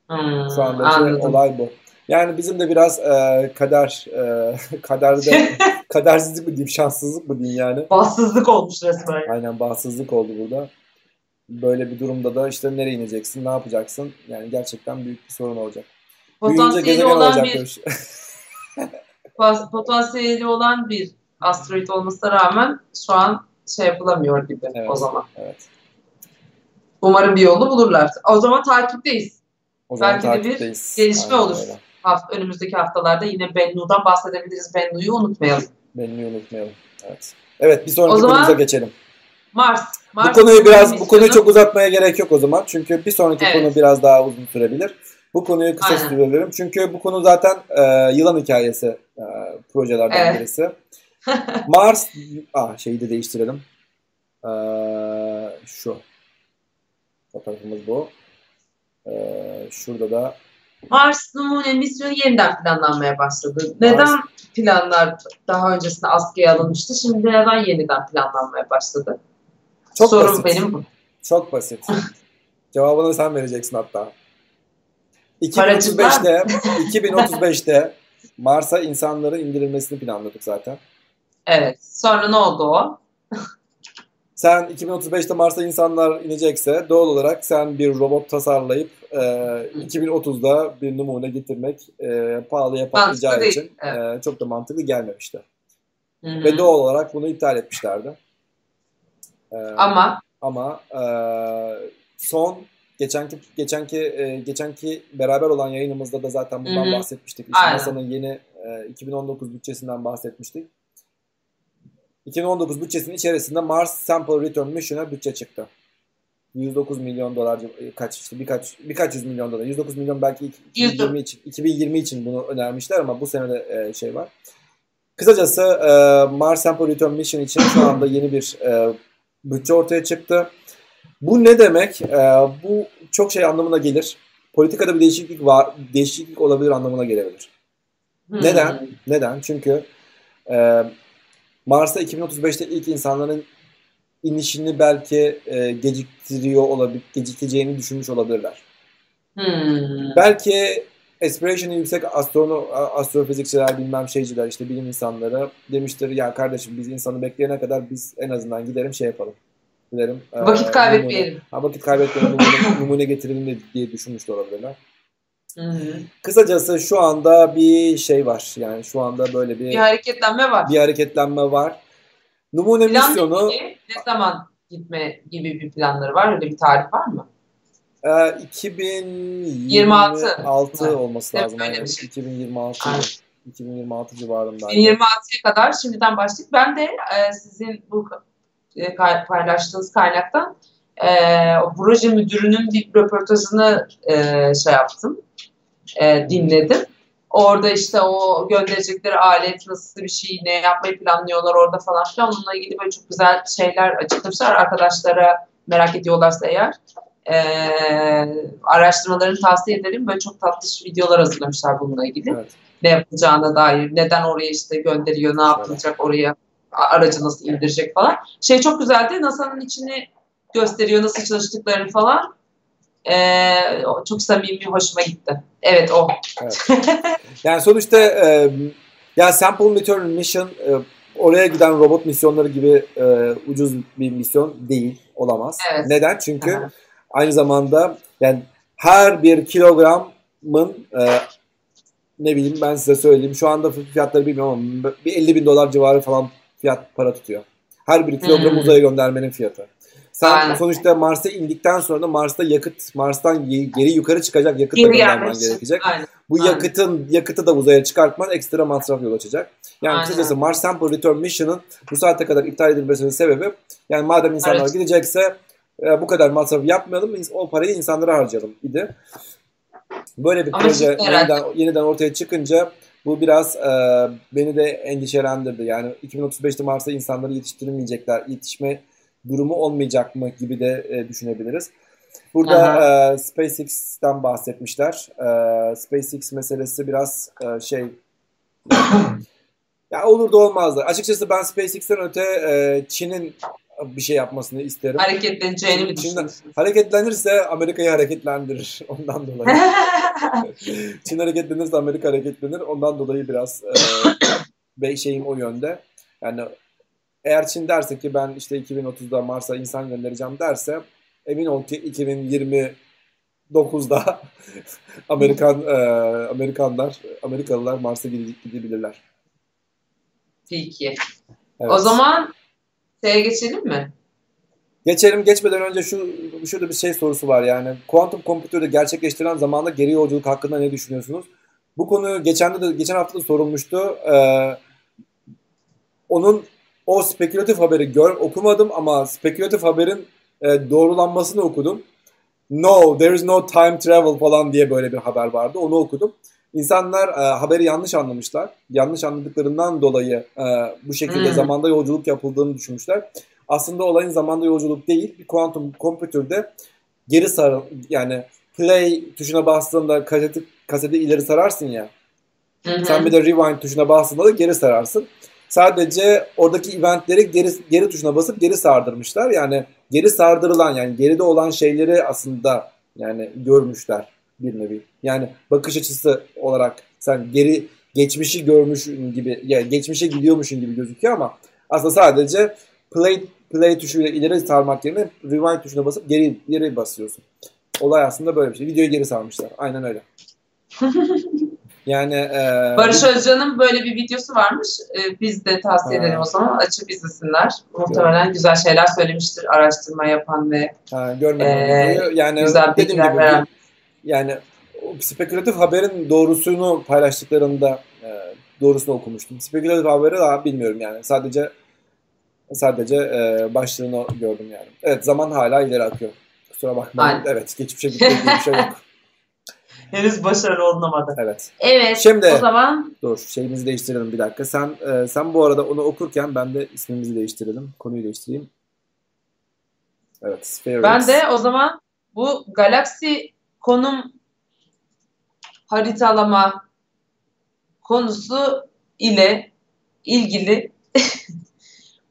Hmm, Şu anda şey, olay bu. Yani bizim de biraz e, kader e, kaderde kadersizlik mi diyeyim, şanssızlık mı diyeyim yani. Bahtsızlık olmuş resmen. Aynen bahtsızlık oldu burada. Böyle bir durumda da işte nereye ineceksin, ne yapacaksın? Yani gerçekten büyük bir sorun olacak. Potansiyeli olan bir potansiyeli olan bir asteroid olmasına rağmen şu an şey yapılamıyor gibi Evet. o zaman. Evet. Umarım bir yolunu bulurlar. O zaman takipteyiz. O zaman Belki de bir takipteyiz. gelişme Aynen olur. öyle. Haft önümüzdeki haftalarda yine Bennu'dan bahsedebiliriz. Bennu'yu unutmayalım. Benimle unutmayalım. Evet. Evet bir sonraki O zaman konumuza geçelim. Mars. Mars bu konuyu biraz bu konuyu çok uzatmaya gerek yok o zaman. Çünkü bir sonraki Evet. konu biraz daha uzun sürebilir. Bu konuyu kısa sürebilirim. Çünkü bu konu zaten e, yılan hikayesi e, projelerden Evet. birisi. Mars, ah şeyi de değiştirelim. E, şu. Fotoğrafımız bu. E, şurada da Mars numune misyonu yeniden planlanmaya başladı. Neden Mars- planlar daha öncesinde askıya alınmıştı? Şimdi neden yeniden planlanmaya başladı? Çok Sorun basit. benim bu. Çok basit. Cevabını sen vereceksin hatta. Paracıklar 2035'te 2035'te Mars'a insanların indirilmesini planladık zaten. Evet. Sonra ne oldu o? Sen 2035'te Mars'a insanlar inecekse doğal olarak sen bir robot tasarlayıp e, 2030'da bir numune getirmek e, pahalıya patlayacağı için e, çok da mantıklı gelmemişti. Hı-hı. Ve doğal olarak bunu iptal etmişlerdi. E, Ama Ama e, son geçenki geçenki e, geçenki beraber olan yayınımızda da zaten bundan Hı hı. bahsetmiştik. İşte Aynen. NASA'nın yeni e, 2019 bütçesinden bahsetmiştik. 2019 bütçesinin içerisinde Mars Sample Return Mission'a bütçe çıktı. 109 milyon dolar civ- kaç işte birkaç birkaç yüz milyon dolar. 109 milyon belki iki- 2020 için 2020 için bunu önermişler ama bu sene de e, şey var. Kısacası e, Mars Sample Return Mission için şu anda yeni bir e, bütçe ortaya çıktı. Bu ne demek? E, bu çok şey anlamına gelir. Politikada bir değişiklik var, değişiklik olabilir anlamına gelebilir. Hı. Neden? Neden? Çünkü e, Mars'a 2035'te ilk insanların inişini belki e, geciktiriyor olabilir, gecikeceğini düşünmüş olabilirler. Hı. Belki aspiration'ı yüksek astrono, astrofizikçiler bilmem şeyciler işte bilim insanları demiştir ya kardeşim biz insanı bekleyene kadar biz en azından gidelim şey yapalım. Gidelim. e, Vakit kaybetmeyelim. numune- Ha, vakit kaybetmeyelim numune, numune getirelim diye düşünmüş olabilirler. Hı-hı. Kısacası şu anda bir şey var. Yani şu anda böyle bir Bir hareketlenme var. bir hareketlenme var. Numune Plan misyonu ne zaman gitme gibi bir planları var? Öyle bir tarih var mı? e, 2026 26. olması Evet, lazım. öyle yani. şey. 2026 Aynen. 2026 civarında. 2026'ya kadar şimdiden başladık. Ben de e, sizin bu e, paylaştığınız kaynaktan e, o proje müdürünün bir röportajını e, şey yaptım, e, dinledim. Orada işte o gönderecekleri alet nasıl bir şey, ne yapmayı planlıyorlar orada falan filan. Onunla ilgili böyle çok güzel şeyler açıklamışlar. Arkadaşlara merak ediyorlarsa eğer e, araştırmalarını tavsiye ederim. Böyle çok tatlış videolar hazırlamışlar bununla ilgili Evet. ne yapılacağına dair, neden oraya işte gönderiyor, ne yapılacak oraya, aracı nasıl indirecek falan. Şey çok güzeldi, NASA'nın içini gösteriyor, nasıl çalıştıklarını falan. O çok samimi, hoşuma gitti. Evet o. Yani sonuçta e, ya Sample Return Mission e, oraya giden robot misyonları gibi e, ucuz bir misyon değil, olamaz. Evet. Neden? Çünkü Aha. aynı zamanda yani her bir kilogramın e, ne bileyim ben size söyleyeyim şu anda fiyatları bilmiyorum ama bir 50 bin dolar civarı falan fiyat para tutuyor. Her bir kilogram Hmm. uzaya göndermenin fiyatı. Sen Aynen. sonuçta Mars'a indikten sonra da Mars'ta yakıt, Mars'tan geri yukarı çıkacak yakıt da göndermen gerekecek. Aynen. Bu Aynen. yakıtın yakıtı da uzaya çıkartman ekstra masraf yol açacak. Yani Aynen. kısacası Mars Sample Return Mission'ın bu saate kadar iptal edilmesinin sebebi yani madem insanlar Evet. gidecekse e, bu kadar masraf yapmayalım o parayı insanlara harcayalım idi. Böyle bir Ama proje yeniden, yeniden ortaya çıkınca bu biraz e, beni de endişelendirdi. Yani 2035'te Mars'a insanları yetiştirmeyecekler, yetişme durumu olmayacak mı gibi de e, düşünebiliriz. Burada e, SpaceX'ten bahsetmişler. E, SpaceX meselesi biraz e, şey ya olur da olmazdı. Açıkçası ben SpaceX'ten öte e, Çin'in bir şey yapmasını isterim. Hareketleneceğini mi düşünüyorsunuz? Hareketlenirse Amerika'yı hareketlendirir. Ondan dolayı. Çin hareketlenirse Amerika hareketlenir. Ondan dolayı biraz e, şeyim o yönde. Yani eğer Çin derse ki ben işte 2030'da Mars'a insan göndereceğim derse emin ol ki 2029'da Amerikan e, Amerikanlar Amerikalılar Mars'a gidebilirler. Peki. Evet. O zaman şeye geçelim mi? Geçelim. Geçmeden önce şu şurada bir şey sorusu var yani. Kuantum kompütörde gerçekleştirilen zamanda geri yolculuk hakkında ne düşünüyorsunuz? Bu konu geçen de geçen hafta da sorulmuştu. Ee, onun o spekülatif haberi gör okumadım ama spekülatif haberin e, doğrulanmasını okudum. No, there is no time travel falan diye böyle bir haber vardı. Onu okudum. İnsanlar e, haberi yanlış anlamışlar. Yanlış anladıklarından dolayı e, bu şekilde hmm. zamanda yolculuk yapıldığını düşünmüşler. Aslında olayın zamanda yolculuk değil. Bir kuantum kompütürde geri sar yani play tuşuna bastığında kaseti, kaseti ileri sararsın ya. Hı Sen bir de rewind tuşuna bastığında da geri sararsın. Sadece oradaki eventleri geri, geri tuşuna basıp geri sardırmışlar. Yani geri sardırılan yani geride olan şeyleri aslında yani görmüşler bir nevi. Yani bakış açısı olarak sen geri geçmişi görmüşün gibi yani geçmişe gidiyormuşun gibi gözüküyor ama aslında sadece play play tuşuyla ileri sarmak yerine rewind tuşuna basıp geri geri basıyorsun. Olay aslında böyle bir şey. Videoyu geri sarmışlar. Aynen öyle. Yani e, Barış Özcan'ın böyle bir videosu varmış. E, biz de tavsiye ha. edelim o zaman. Açıp izlesinler. Muhtemelen evet. güzel şeyler söylemiştir araştırma yapan ve ha, e, yani güzel bilgiler gibi, veren. Yani spekülatif haberin doğrusunu paylaştıklarında e, doğrusunu okumuştum. Spekülatif haberi daha bilmiyorum yani. Sadece sadece e, başlığını gördüm yani. Evet zaman hala ileri akıyor. Kusura bakmayın. Evet geçmişe gittiği bir şey yok. Henüz başarılı olunamadı. Evet. Evet. Şimdi, o zaman dur şeyimizi değiştirelim bir dakika. Sen e, sen bu arada onu okurken ben de ismimizi değiştirelim. Konuyu değiştireyim. Evet. Spherix. Ben de o zaman bu galaksi konum haritalama konusu ile ilgili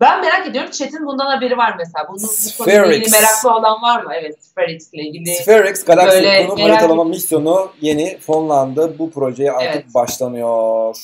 Ben merak ediyorum. Chat'in bundan haberi var mesela. Bunun bu konuyla ilgili meraklı olan var mı? Evet, Spherix ile ilgili. Spherix Galaxy konum haritalama misyonu yeni fonlandı. Bu projeye artık evet. başlanıyor.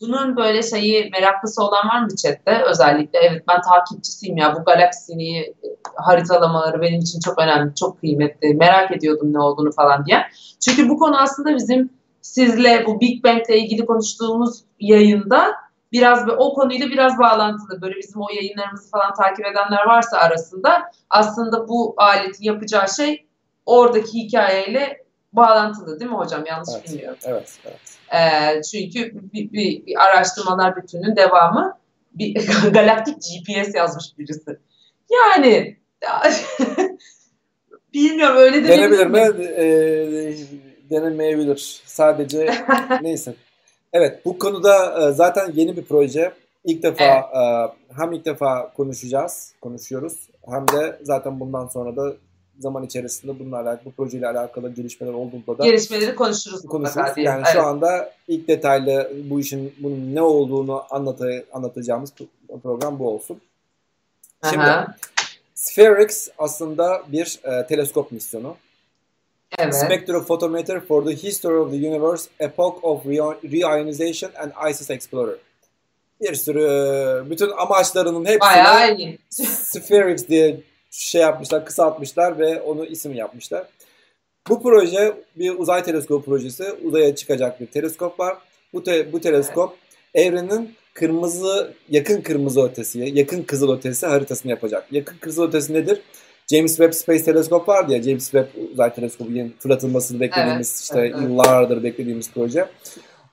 Bunun böyle şeyi meraklısı olan var mı chatte? Özellikle evet ben takipçisiyim ya. Bu galaksini haritalamaları benim için çok önemli, çok kıymetli. Merak ediyordum ne olduğunu falan diye. Çünkü bu konu aslında bizim sizle bu Big Bang ile ilgili konuştuğumuz yayında biraz o konuyla biraz bağlantılı. Böyle bizim o yayınlarımızı falan takip edenler varsa arasında aslında bu aletin yapacağı şey oradaki hikayeyle bağlantılı değil mi hocam? Yanlış evet, bilmiyorum. Evet, evet. Ee, çünkü bir, bir, bir araştırmalar bütünün devamı bir galaktik GPS yazmış birisi. Yani bilmiyorum öyle de Denebilir mi? Ee, denemeyebilir. Sadece neyse. Evet bu konuda e, zaten yeni bir proje. İlk defa evet. E, hem ilk defa konuşacağız, konuşuyoruz. Hem de zaten bundan sonra da zaman içerisinde bununla alakalı, bu projeyle alakalı gelişmeler olduğunda da gelişmeleri konuşuruz. Konuşuruz. Yani evet. şu anda ilk detaylı bu işin bunun ne olduğunu anlatı, anlatacağımız program bu olsun. Şimdi Aha. Spherix aslında bir e, teleskop misyonu. Evet. Spectrophotometer for the History of the Universe, Epoch of Reionization and ISIS Explorer. Bir sürü bütün amaçlarının hepsini Spherix diye şey yapmışlar, kısaltmışlar ve onu isim yapmışlar. Bu proje bir uzay teleskop projesi. Uzaya çıkacak bir teleskop var. Bu, te, bu teleskop evet. evrenin kırmızı, yakın kırmızı ötesi, yakın kızıl ötesi haritasını yapacak. Yakın kızıl ötesi nedir? James Webb Space Teleskop vardı ya James Webb uzay teleskobu yeni fırlatılmasını beklediğimiz evet, işte evet, yıllardır beklediğimiz proje.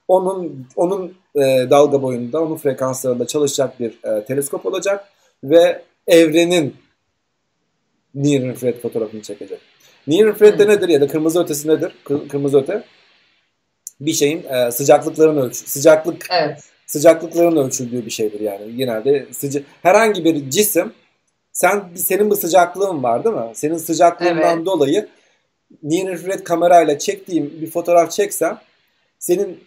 Onun onun e, dalga boyunda, onun frekanslarında çalışacak bir e, teleskop olacak ve evrenin near infrared fotoğrafını çekecek. Near infrared de nedir ya da kırmızı ötesi nedir? Kırmızı öte bir şeyin e, sıcaklıklarını ölç sıcaklık evet. sıcaklıkların ölçüldüğü bir şeydir yani. Genelde sıca herhangi bir cisim sen senin bir sıcaklığın var değil mi? Senin sıcaklığından evet. dolayı near infrared kamerayla çektiğim bir fotoğraf çeksem senin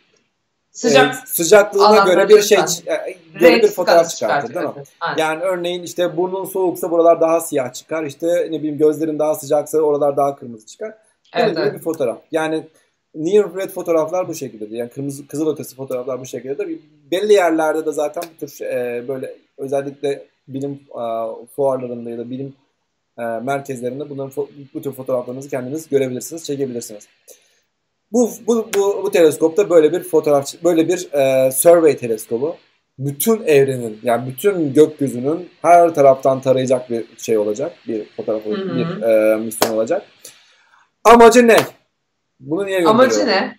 Sıcak, e, sıcaklığına göre bir şey e, göre bir fotoğraf çıkartır değil mi? Evet, yani örneğin işte burnun soğuksa buralar daha siyah çıkar. İşte ne bileyim gözlerin daha sıcaksa oralar daha kırmızı çıkar. Böyle evet, evet. bir fotoğraf. Yani near infrared fotoğraflar bu şekilde. Yani kırmızı kızıl ötesi fotoğraflar bu şekilde. belli yerlerde de zaten bu tür e, böyle özellikle bilim e, fuarlarında ya da bilim e, merkezlerinde bunların bu tür fotoğraflarınızı kendiniz görebilirsiniz, çekebilirsiniz. Bu bu bu, bu teleskopta böyle bir fotoğraf böyle bir e, survey teleskobu. Bütün evrenin yani bütün gökyüzünün her taraftan tarayacak bir şey olacak. Bir fotoğraf hı hı. bir e, misyon olacak. Amacı ne? Bunu niye gönderiyor? Amacı ne?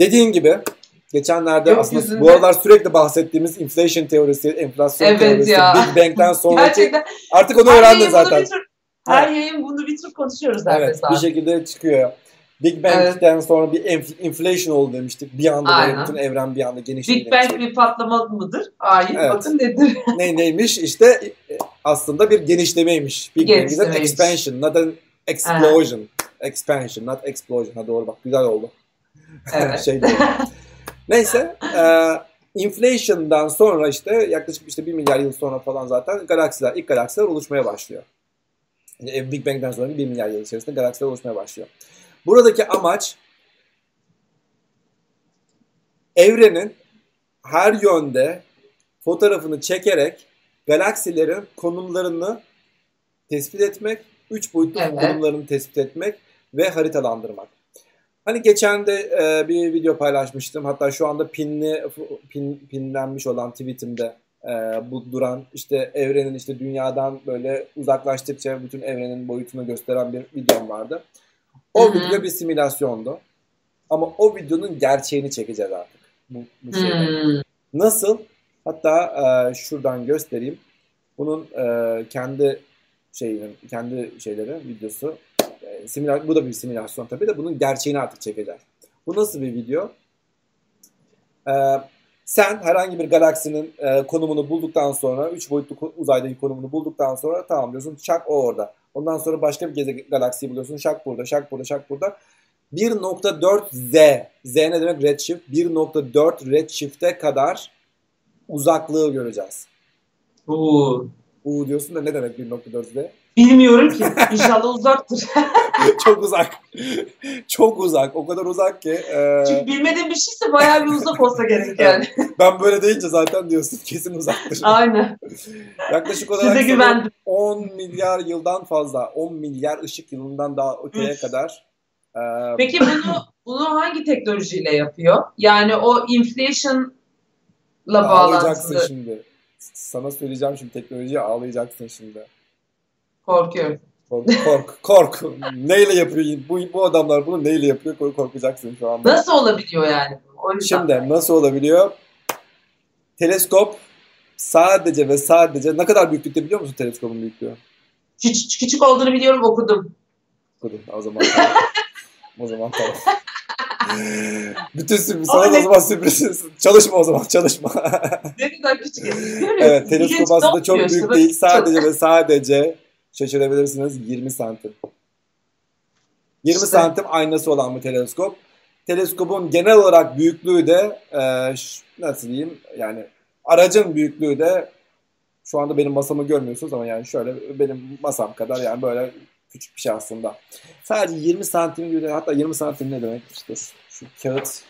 Dediğin gibi geçenlerde Gökyüzünde... aslında bu aralar sürekli bahsettiğimiz inflation teorisi, enflasyon evet teorisi, ya. Big Bang'den sonraki Gerçekten. artık onu öğrendin zaten. Tür, her evet. yayın bunu bir tür konuşuyoruz Evet bir şekilde çıkıyor. Big Bang'den evet. sonra bir inflation oldu demiştik. Bir anda Aynen. bütün evren bir anda genişledi. Big Bang bir patlama mıdır? Hayır. Evet. Bakın nedir? ne neymiş? İşte e, aslında bir genişlemeymiş. Big Bang is an expansion, not an explosion. Evet. Expansion, not explosion. Ha doğru bak güzel oldu. Evet. şey Neyse, e, inflation'dan sonra işte yaklaşık işte 1 milyar yıl sonra falan zaten galaksiler, ilk galaksiler oluşmaya başlıyor. Yani Big Bang'den sonra 1 milyar yıl içerisinde galaksiler oluşmaya başlıyor. Buradaki amaç evrenin her yönde fotoğrafını çekerek galaksilerin konumlarını tespit etmek, üç boyutlu evet. konumlarını tespit etmek ve haritalandırmak. Hani geçen de e, bir video paylaşmıştım. Hatta şu anda pinli pin, pinlenmiş olan tweetimde e, bu duran işte evrenin işte dünyadan böyle uzaklaştıkça bütün evrenin boyutunu gösteren bir videom vardı. O Hı-hı. video bir simülasyondu. Ama o videonun gerçeğini çekeceğiz artık. Bu, bu. Nasıl? Hatta e, şuradan göstereyim. Bunun e, kendi şeyinin, kendi şeyleri, videosu. Simüla bu da bir simülasyon tabii de bunun gerçeğini artık çekeceğiz. Bu nasıl bir video? E, sen herhangi bir galaksinin e, konumunu bulduktan sonra, 3 boyutlu uzaydaki konumunu bulduktan sonra tamam diyorsun şak o orada. Ondan sonra başka bir gezegen galaksiyi buluyorsun. Şak burada, şak burada, şak burada. 1.4 Z. Z ne demek? Redshift. 1.4 redshift'e kadar uzaklığı göreceğiz. Oo. U diyorsun da ne demek 1.4 Z? Bilmiyorum ki. İnşallah uzaktır. Çok uzak. Çok uzak. O kadar uzak ki. E... Çünkü bilmediğim bir şeyse bayağı bir uzak olsa gerek yani. ben böyle deyince zaten diyorsun kesin uzaktır. Aynen. Yaklaşık olarak Size güvendim. 10 milyar yıldan fazla. 10 milyar ışık yılından daha öteye kadar. E... Peki bunu bunu hangi teknolojiyle yapıyor? Yani o inflation'la bağlantılı. Ağlayacaksın şimdi. Sana söyleyeceğim şimdi teknolojiye ağlayacaksın şimdi. Korkuyorum. Kork, kork, kork. neyle yapıyor? Bu, bu adamlar bunu neyle yapıyor? Korkacaksın şu anda. Nasıl olabiliyor yani? O Şimdi nasıl olabiliyor? Teleskop sadece ve sadece ne kadar büyüklükte biliyor musun teleskopun büyüklüğü? Küçük, küçük olduğunu biliyorum okudum. Okudum o zaman tamam. o zaman tamam. Bütün sürpriz. Sana da o zaman sürpriz. Çalışma o zaman çalışma. ne kadar küçük. evet teleskop aslında çok büyük değil. Sadece ve sadece şaşırabilirsiniz 20 santim. 20 işte. santim aynası olan bu teleskop. Teleskopun genel olarak büyüklüğü de e, nasıl diyeyim yani aracın büyüklüğü de şu anda benim masamı görmüyorsunuz ama yani şöyle benim masam kadar yani böyle küçük bir şey aslında. Sadece 20 santim gibi hatta 20 santim ne demek? İşte şu kağıt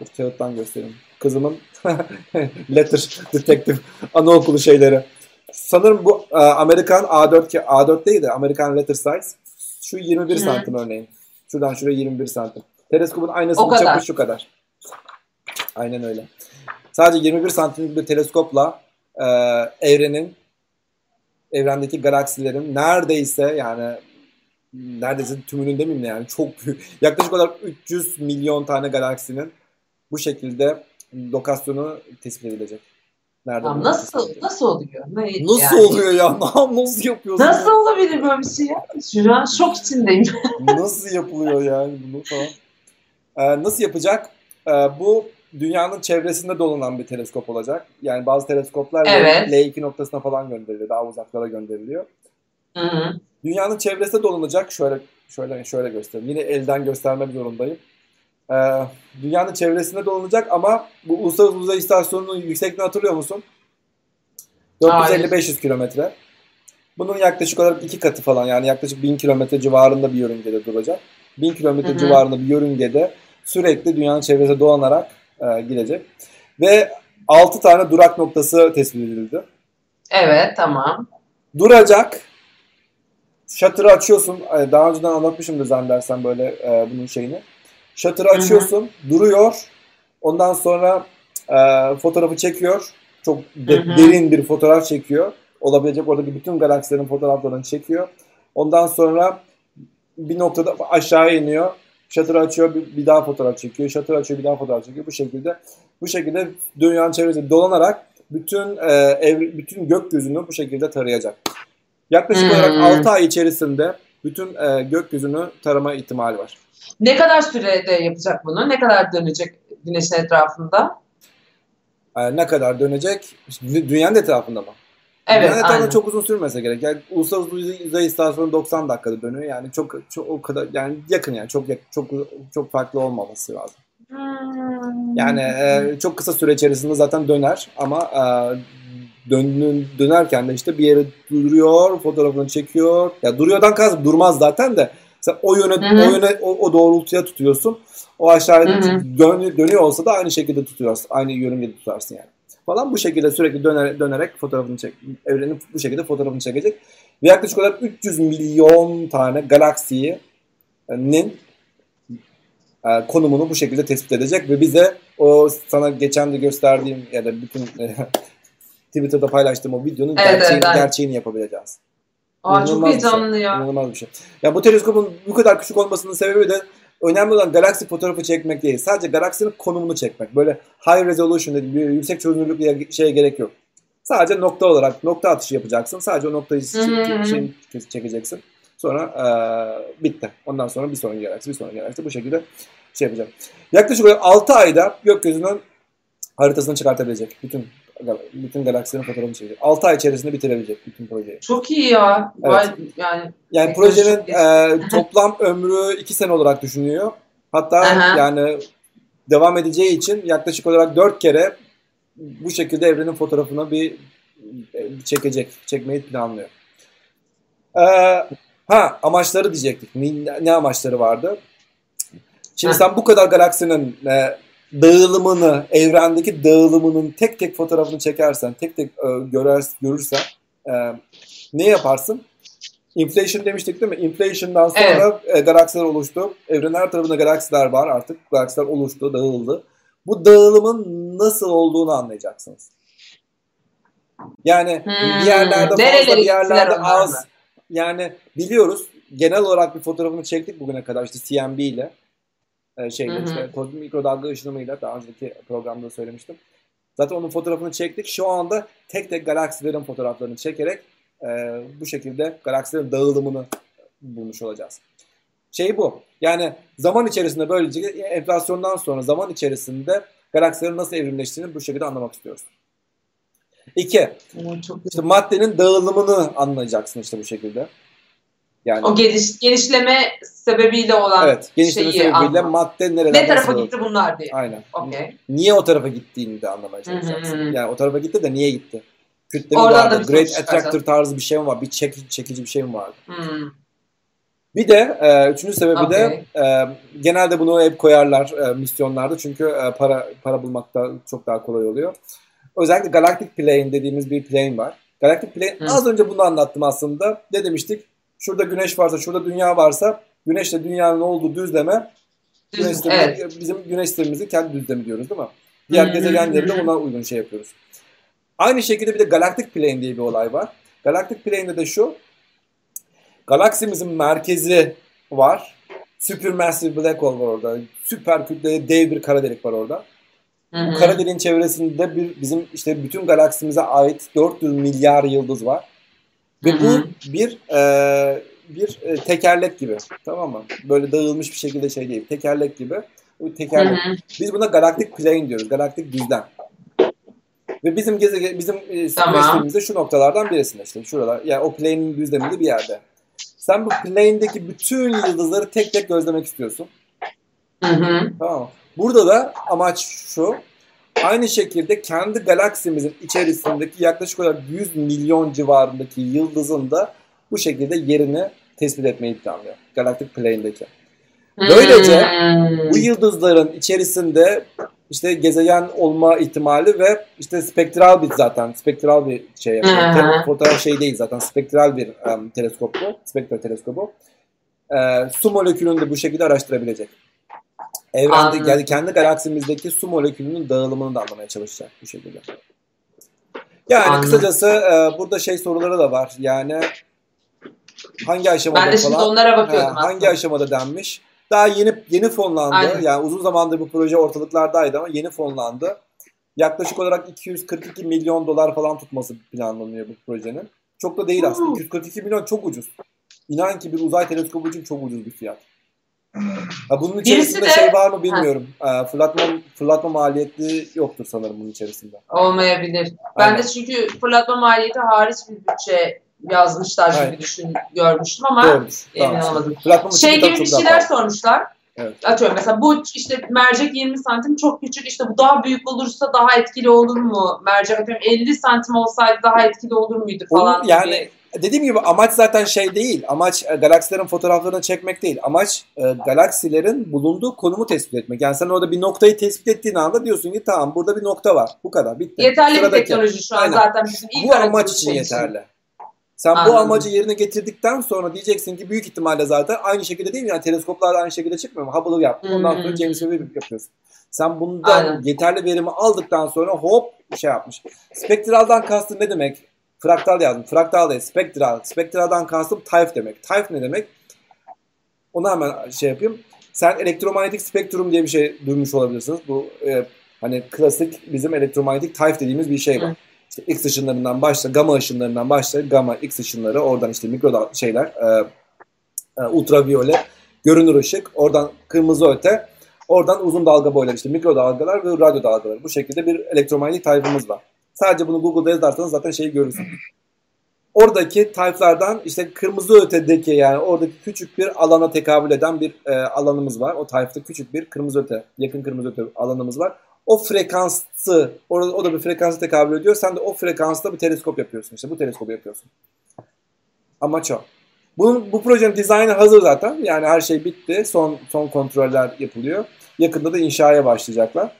Dur, kağıttan göstereyim. Kızımın letter detective anaokulu şeyleri. Sanırım bu e, Amerikan A4 ki A4 değil de Amerikan letter size. Şu 21 Hı. santim örneğin. Şuradan şuraya 21 santim. Teleskopun aynasının çapı şu kadar. Aynen öyle. Sadece 21 santim bir teleskopla e, evrenin evrendeki galaksilerin neredeyse yani neredeyse tümünün demeyeyim yani çok büyük. Yaklaşık olarak 300 milyon tane galaksinin bu şekilde lokasyonu tespit edilecek. Nerede ya nasıl nasıl oluyor? Ne, nasıl yani? oluyor ya? nasıl yapıyorsun? Nasıl ya? olabilir böyle bir şey ya? Şu an şok içindeyim. nasıl yapılıyor yani bunu falan? Ee, nasıl yapacak? Ee, bu dünyanın çevresinde dolanan bir teleskop olacak. Yani bazı teleskoplar evet. L2 noktasına falan gönderiliyor. Daha uzaklara gönderiliyor. Hı hı. Dünyanın çevresinde dolanacak. Şöyle şöyle şöyle göstereyim. Yine elden göstermek zorundayım. Ee, dünyanın çevresinde dolanacak ama bu Uluslararası Uzay İstasyonu'nun yüksekliğini hatırlıyor musun? 450-500 kilometre. Bunun yaklaşık olarak iki katı falan yani yaklaşık 1000 kilometre civarında bir yörüngede duracak. 1000 kilometre civarında bir yörüngede sürekli dünyanın çevresinde dolanarak e, gidecek. Ve 6 tane durak noktası tespit edildi. Evet tamam. Duracak. Shutter'ı açıyorsun. Ee, daha önceden anlatmışımdır zannedersen böyle e, bunun şeyini. Shutter'ı açıyorsun. Hı-hı. Duruyor. Ondan sonra e, fotoğrafı çekiyor. Çok de, derin bir fotoğraf çekiyor. Olabilecek oradaki bütün galaksilerin fotoğraflarını çekiyor. Ondan sonra bir noktada aşağı iniyor. Shutter açıyor, bir, bir daha fotoğraf çekiyor. Shutter açıyor, bir daha fotoğraf çekiyor. Bu şekilde bu şekilde dünyanın çevresinde dolanarak bütün e, ev, bütün gökyüzünü bu şekilde tarayacak. Yaklaşık hmm. olarak 6 ay içerisinde bütün e, gökyüzünü tarama ihtimali var. Ne kadar sürede yapacak bunu? Ne kadar dönecek güneşin etrafında? E, ne kadar dönecek? Dünyanın etrafında mı? Evet, yani aynen. çok uzun sürmese gerek. Yani uluslararası uzay istasyonu 90 dakikada dönüyor. Yani çok çok o kadar yani yakın yani çok çok çok farklı olmaması lazım. Hmm. Yani e, çok kısa süre içerisinde zaten döner ama e, dön, dönerken de işte bir yere duruyor, fotoğrafını çekiyor. Ya duruyordan kastım durmaz zaten de. Sen o yöne Hı-hı. o yöne o, o doğrultuya tutuyorsun. O aşağıya dön, dönüyor olsa da aynı şekilde tutuyorsun. Aynı yörüngede tutarsın yani falan bu şekilde sürekli döner, dönerek fotoğrafını çek, evrenin bu şekilde fotoğrafını çekecek. Ve yaklaşık olarak 300 milyon tane galaksinin e, konumunu bu şekilde tespit edecek ve bize o sana geçen de gösterdiğim ya da bütün e, Twitter'da paylaştığım o videonun evet, gerçeğini, evet, gerçeğini yapabileceğiz. Aa, çok heyecanlı şey. ya. İnanılmaz bir şey. Ya bu teleskopun bu kadar küçük olmasının sebebi de önemli olan galaksi fotoğrafı çekmek değil. Sadece galaksinin konumunu çekmek. Böyle high resolution dediğim bir yüksek çözünürlük şeye gerek yok. Sadece nokta olarak nokta atışı yapacaksın. Sadece o noktayı şey, çekeceksin. Sonra ee, bitti. Ondan sonra bir sonraki galaksi, bir sonraki galaksi bu şekilde şey yapacak. Yaklaşık olarak 6 ayda gökyüzünün haritasını çıkartabilecek. Bütün bütün galaksilerin fotoğrafını çekecek. 6 ay içerisinde bitirebilecek bütün projeyi. Çok iyi ya. Evet. Vay, yani yani projenin e, toplam ömrü 2 sene olarak düşünülüyor. Hatta Aha. yani devam edeceği için yaklaşık olarak 4 kere bu şekilde evrenin fotoğrafını bir, çekecek. Çekmeyi planlıyor. Ee, ha amaçları diyecektik. Ne, ne amaçları vardı? Şimdi sen bu kadar galaksinin e, dağılımını, evrendeki dağılımının tek tek fotoğrafını çekersen, tek tek e, görer, görürsen e, ne yaparsın? Inflation demiştik değil mi? Inflation'dan sonra evet. e, galaksiler oluştu. Evrenin her tarafında galaksiler var artık. Galaksiler oluştu, dağıldı. Bu dağılımın nasıl olduğunu anlayacaksınız. Yani hmm. bir yerlerde fazla, bir yerlerde az. Yani biliyoruz. Genel olarak bir fotoğrafını çektik bugüne kadar işte CMB ile e, şeyle hı işte mikrodalga ışınımıyla daha önceki programda söylemiştim. Zaten onun fotoğrafını çektik. Şu anda tek tek galaksilerin fotoğraflarını çekerek e, bu şekilde galaksilerin dağılımını bulmuş olacağız. Şey bu. Yani zaman içerisinde böylece enflasyondan sonra zaman içerisinde galaksilerin nasıl evrimleştiğini bu şekilde anlamak istiyoruz. İki, işte maddenin dağılımını anlayacaksın işte bu şekilde. Yani o geliş, genişleme sebebiyle olan evet, genişleme şeyi sebebiyle anlam. madde nereden Ne tarafa gitti bunlar diye. Aynen. Okay. Niye o tarafa gittiğini de anlamaya çalışacaksın. Yani o tarafa gitti de niye gitti? Kütle mi Oradan vardı? Great Attractor tarzı bir şey mi var? Bir çek, çekici bir şey mi vardı? Hmm. Bir de e, üçüncü sebebi okay. de e, genelde bunu hep koyarlar e, misyonlarda çünkü e, para para bulmakta çok daha kolay oluyor. Özellikle Galactic Plane dediğimiz bir plane var. Galactic Plane hmm. az önce bunu anlattım aslında. Ne demiştik? Şurada güneş varsa, şurada dünya varsa güneşle dünyanın olduğu düzleme güneş evet. bizim güneş sistemimizin kendi düzlemi diyoruz değil mi? Diğer gezegenleri de ona uygun şey yapıyoruz. Aynı şekilde bir de Galactic Plane diye bir olay var. Galactic Plane'de de şu. Galaksimizin merkezi var. Supermassive Black Hole var orada. Süper kütleli dev bir kara delik var orada. Bu kara deliğin çevresinde bir bizim işte bütün galaksimize ait 400 milyar yıldız var. Ve bu bir e, bir e, tekerlek gibi. Tamam mı? Böyle dağılmış bir şekilde şey değil. Tekerlek gibi. Bu tekerlek. Hı-hı. Biz buna galaktik plane diyoruz. Galaktik düzlem. Ve bizim gezegen bizim e, tamam. şu noktalardan birisinde işte şuralar. Yani o plane'in düzleminde bir yerde. Sen bu plane'deki bütün yıldızları tek tek gözlemek istiyorsun. Hı hı. Tamam. Burada da amaç şu. Aynı şekilde kendi galaksimizin içerisindeki yaklaşık olarak 100 milyon civarındaki yıldızın da bu şekilde yerini tespit etmeyi planlıyor. Galactic Plane'deki. Böylece bu yıldızların içerisinde işte gezegen olma ihtimali ve işte spektral bir zaten spektral bir şey yapıyor. Fotoğraf şey değil zaten spektral bir um, teleskop bu. Spektral teleskobu. Ee, su molekülünü de bu şekilde araştırabilecek. Evrende yani kendi galaksimizdeki su molekülünün dağılımını da anlamaya çalışacak bu şekilde. Yani Anladım. kısacası e, burada şey soruları da var. Yani hangi aşamada ben de şimdi falan, onlara bakıyordum he, hangi aşamada denmiş. Daha yeni yeni fonlandı. Aynen. Yani uzun zamandır bu proje ortalıklardaydı ama yeni fonlandı. Yaklaşık olarak 242 milyon dolar falan tutması planlanıyor bu projenin. Çok da değil aslında. 242 milyon çok ucuz. İnan ki bir uzay teleskobu için çok ucuz bir fiyat. Ha, bunun içerisinde de, şey var mı bilmiyorum. Ha. Fırlatma, fırlatma maliyeti yoktur sanırım bunun içerisinde. Olmayabilir. Ben de çünkü fırlatma maliyeti hariç bir bütçe yazmışlar gibi düşün görmüştüm ama Doğrudur. emin tamam. olamadım. Şey gibi bir şeyler sormuşlar. Evet. Atıyorum mesela bu işte mercek 20 santim çok küçük işte bu daha büyük olursa daha etkili olur mu? Mercek atıyorum 50 santim olsaydı daha etkili olur muydu falan Olur, yani gibi dediğim gibi amaç zaten şey değil. Amaç e, galaksilerin fotoğraflarını çekmek değil. Amaç e, galaksilerin bulunduğu konumu tespit etmek. Yani sen orada bir noktayı tespit ettiğin anda diyorsun ki tamam burada bir nokta var. Bu kadar bitti. Yeterli Sıradaki. bir teknoloji şu an Aynen. zaten bizim ilk Bu amaç için şey yeterli. Için. Sen Anladım. bu amacı yerine getirdikten sonra diyeceksin ki büyük ihtimalle zaten aynı şekilde değil mi? Yani teleskoplar aynı şekilde çıkmıyor mu? Hubble'ı yaptın. Ondan sonra James Webb yapıyorsun. Sen bundan Aynen. yeterli verimi aldıktan sonra hop şey yapmış. Spektraldan kastın ne demek? Fraktal yazdım. Fraktal değil. Spektral. Spektraldan kastım type demek. Type ne demek? Onu hemen şey yapayım. Sen elektromanyetik spektrum diye bir şey duymuş olabilirsiniz. Bu e, hani klasik bizim elektromanyetik type dediğimiz bir şey var. İşte X ışınlarından başla, gamma ışınlarından başla, gamma X ışınları, oradan işte mikro şeyler, e, e, ultraviyole, görünür ışık, oradan kırmızı öte, oradan uzun dalga boyları işte mikro dalgalar ve radyo dalgaları. Bu şekilde bir elektromanyetik type'ımız var. Sadece bunu Google'da yazarsanız zaten şeyi görürsünüz. Oradaki type'lardan işte kırmızı ötedeki yani oradaki küçük bir alana tekabül eden bir e, alanımız var. O type'da küçük bir kırmızı öte, yakın kırmızı öte alanımız var. O frekansı, orada, o da bir frekansı tekabül ediyor. Sen de o frekansta bir teleskop yapıyorsun. İşte bu teleskopu yapıyorsun. Amaç o. Bunun, bu projenin dizaynı hazır zaten. Yani her şey bitti. Son son kontroller yapılıyor. Yakında da inşaya başlayacaklar.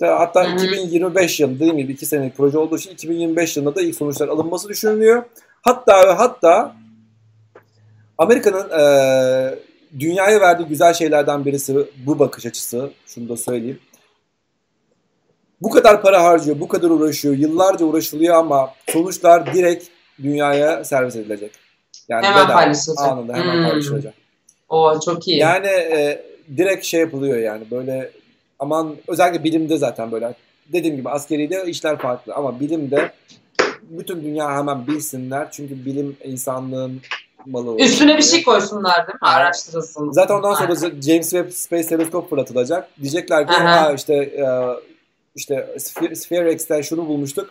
Hatta Hı-hı. 2025 yılında dediğim gibi 2 senelik proje olduğu için 2025 yılında da ilk sonuçlar alınması düşünülüyor. Hatta ve hatta Amerika'nın e, dünyaya verdiği güzel şeylerden birisi bu bakış açısı. Şunu da söyleyeyim. Bu kadar para harcıyor, bu kadar uğraşıyor, yıllarca uğraşılıyor ama sonuçlar direkt dünyaya servis edilecek. Yani hemen paylaşılacak. Anında hemen hmm. paylaşılacak. O çok iyi. Yani e, direkt şey yapılıyor yani böyle aman özellikle bilimde zaten böyle dediğim gibi askeri de işler farklı ama bilimde bütün dünya hemen bilsinler çünkü bilim insanlığın malı Üstüne bir şey koysunlar değil mi? Araştırılsın. Zaten ondan sonra Aynen. James Webb Space Telescope fırlatılacak. Diyecekler ki ha işte e, işte Sphere X'ten şunu bulmuştuk.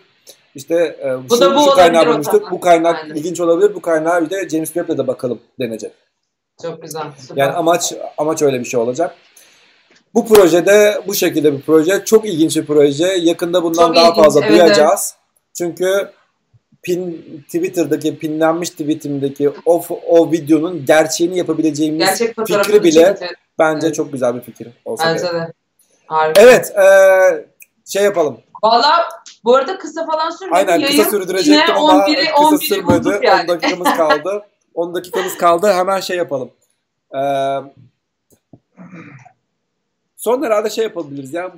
İşte e, bu şu, da bu şu kaynağı bulmuştuk. Bu kaynak Aynen. ilginç olabilir. Bu kaynağı bir de James Webb'le de bakalım denecek. Çok güzel. Süper. Yani amaç amaç öyle bir şey olacak. Bu projede bu şekilde bir proje. Çok ilginç bir proje. Yakında bundan Çok daha ilginç, fazla evet, duyacağız. Evet. Çünkü pin Twitter'daki pinlenmiş tweetimdeki o, o videonun gerçeğini yapabileceğimiz Gerçek fikri bile çekti. bence evet. çok güzel bir fikir. Olsa bence de. Harika. Evet. E, şey yapalım. Valla bu arada kısa falan sürmedi. Aynen Yayın kısa sürdürecektim ama 11'i, kısa 11'i sürmedi. Yani. 10 dakikamız kaldı. 10 dakikamız kaldı. Hemen şey yapalım. Ee, Son herhalde şey yapabiliriz ya.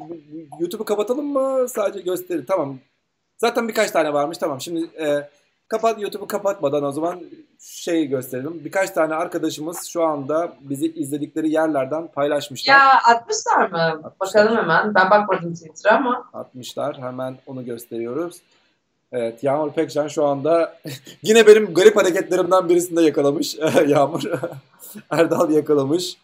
YouTube'u kapatalım mı? Sadece gösteri. Tamam. Zaten birkaç tane varmış. Tamam. Şimdi e, kapat YouTube'u kapatmadan o zaman şey gösterelim. Birkaç tane arkadaşımız şu anda bizi izledikleri yerlerden paylaşmışlar. Ya atmışlar mı? Atmışlar. Bakalım hemen. Ben bakmadım Twitter'a ama. Atmışlar. Hemen onu gösteriyoruz. Evet Yağmur Pekcan şu anda yine benim garip hareketlerimden birisinde yakalamış Yağmur. Erdal yakalamış.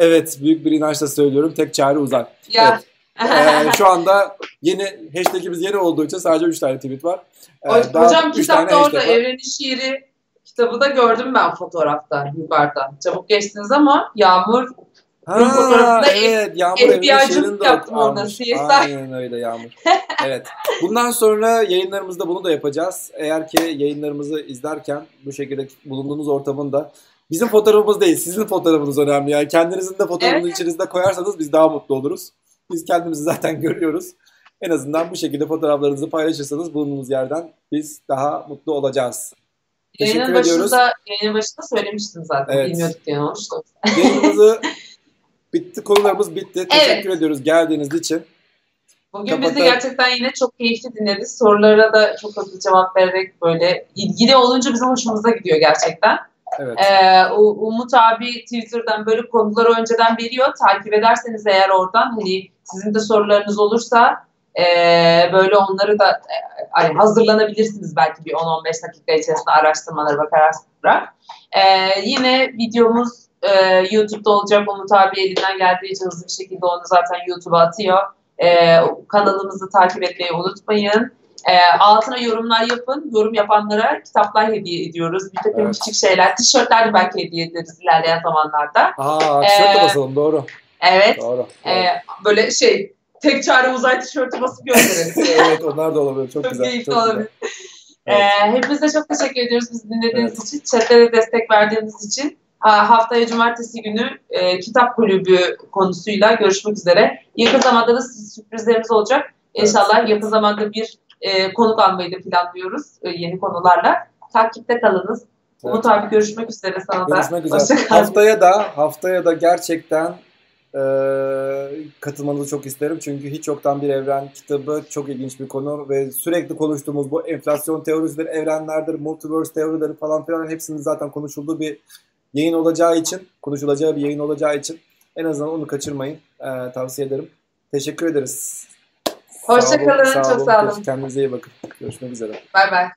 Evet büyük bir inançla söylüyorum. Tek çare uzak. Ya. Evet. ee, şu anda yeni hashtagimiz yeni olduğu için sadece 3 tane tweet var. Ee, Hocam kitapta orada Evrenin Şiiri kitabı da gördüm ben fotoğrafta yukarıda. Çabuk geçtiniz ama Yağmur Ha, evet Yağmur FBI'cılık yaptım orada. CSI. Aynen öyle Yağmur. evet. Bundan sonra yayınlarımızda bunu da yapacağız. Eğer ki yayınlarımızı izlerken bu şekilde bulunduğunuz ortamın da Bizim fotoğrafımız değil, sizin fotoğrafınız önemli. Yani kendinizin de fotoğrafını evet. içinizde koyarsanız biz daha mutlu oluruz. Biz kendimizi zaten görüyoruz. En azından bu şekilde fotoğraflarınızı paylaşırsanız bulunduğunuz yerden biz daha mutlu olacağız. Teşekkür yayının ediyoruz. Başında, yayının başında söylemiştim zaten. Evet. Bilmiyorduk diye olmuştu. Yayınımızı bitti, konularımız bitti. Teşekkür evet. ediyoruz geldiğiniz için. Bugün Kapatalım. bizi gerçekten yine çok keyifli dinledi. Sorulara da çok hızlı cevap vererek böyle ilgili olunca bizim hoşumuza gidiyor gerçekten. Evet. Ee, Umut abi Twitter'dan böyle konuları önceden veriyor. Takip ederseniz eğer oradan hani sizin de sorularınız olursa e, böyle onları da e, hazırlanabilirsiniz belki bir 10-15 dakika içerisinde araştırmaları bakarak. E, yine videomuz e, YouTube'da olacak. Umut abi elinden geldiği için hızlı bir şekilde onu zaten YouTube'a atıyor. E, kanalımızı takip etmeyi unutmayın. E, altına yorumlar yapın. Yorum yapanlara kitaplar hediye ediyoruz. Bir takım evet. küçük şeyler. Tişörtler de belki hediye ederiz ilerleyen zamanlarda. Aa, tişört de ee, basalım doğru. Evet. Doğru, doğru. E, böyle şey tek çare uzay tişörtü basıp gönderelim. evet onlar da olabilir. Çok, çok güzel. Keyifli çok olabilir. Güzel. Evet. Ee, hepinize çok teşekkür ediyoruz bizi dinlediğiniz evet. için. Chatlere destek verdiğiniz için. Haftaya cumartesi günü e, kitap kulübü konusuyla görüşmek üzere. Yakın zamanda da sürprizlerimiz olacak. İnşallah evet. yakın zamanda bir e, konuk almayı da planlıyoruz e, yeni konularla. Takipte kalınız. Evet. Umut abi görüşmek üzere sana görüşmek da. Üzere. Haftaya da haftaya da gerçekten e, katılmanızı çok isterim. Çünkü hiç yoktan bir evren kitabı çok ilginç bir konu ve sürekli konuştuğumuz bu enflasyon teorisidir, evrenlerdir, multiverse teorileri falan filan hepsinin zaten konuşulduğu bir yayın olacağı için, konuşulacağı bir yayın olacağı için en azından onu kaçırmayın. E, tavsiye ederim. Teşekkür ederiz. Hoşçakalın. Çok sağ olun. Kendinize iyi bakın. Görüşmek üzere. Bay bay.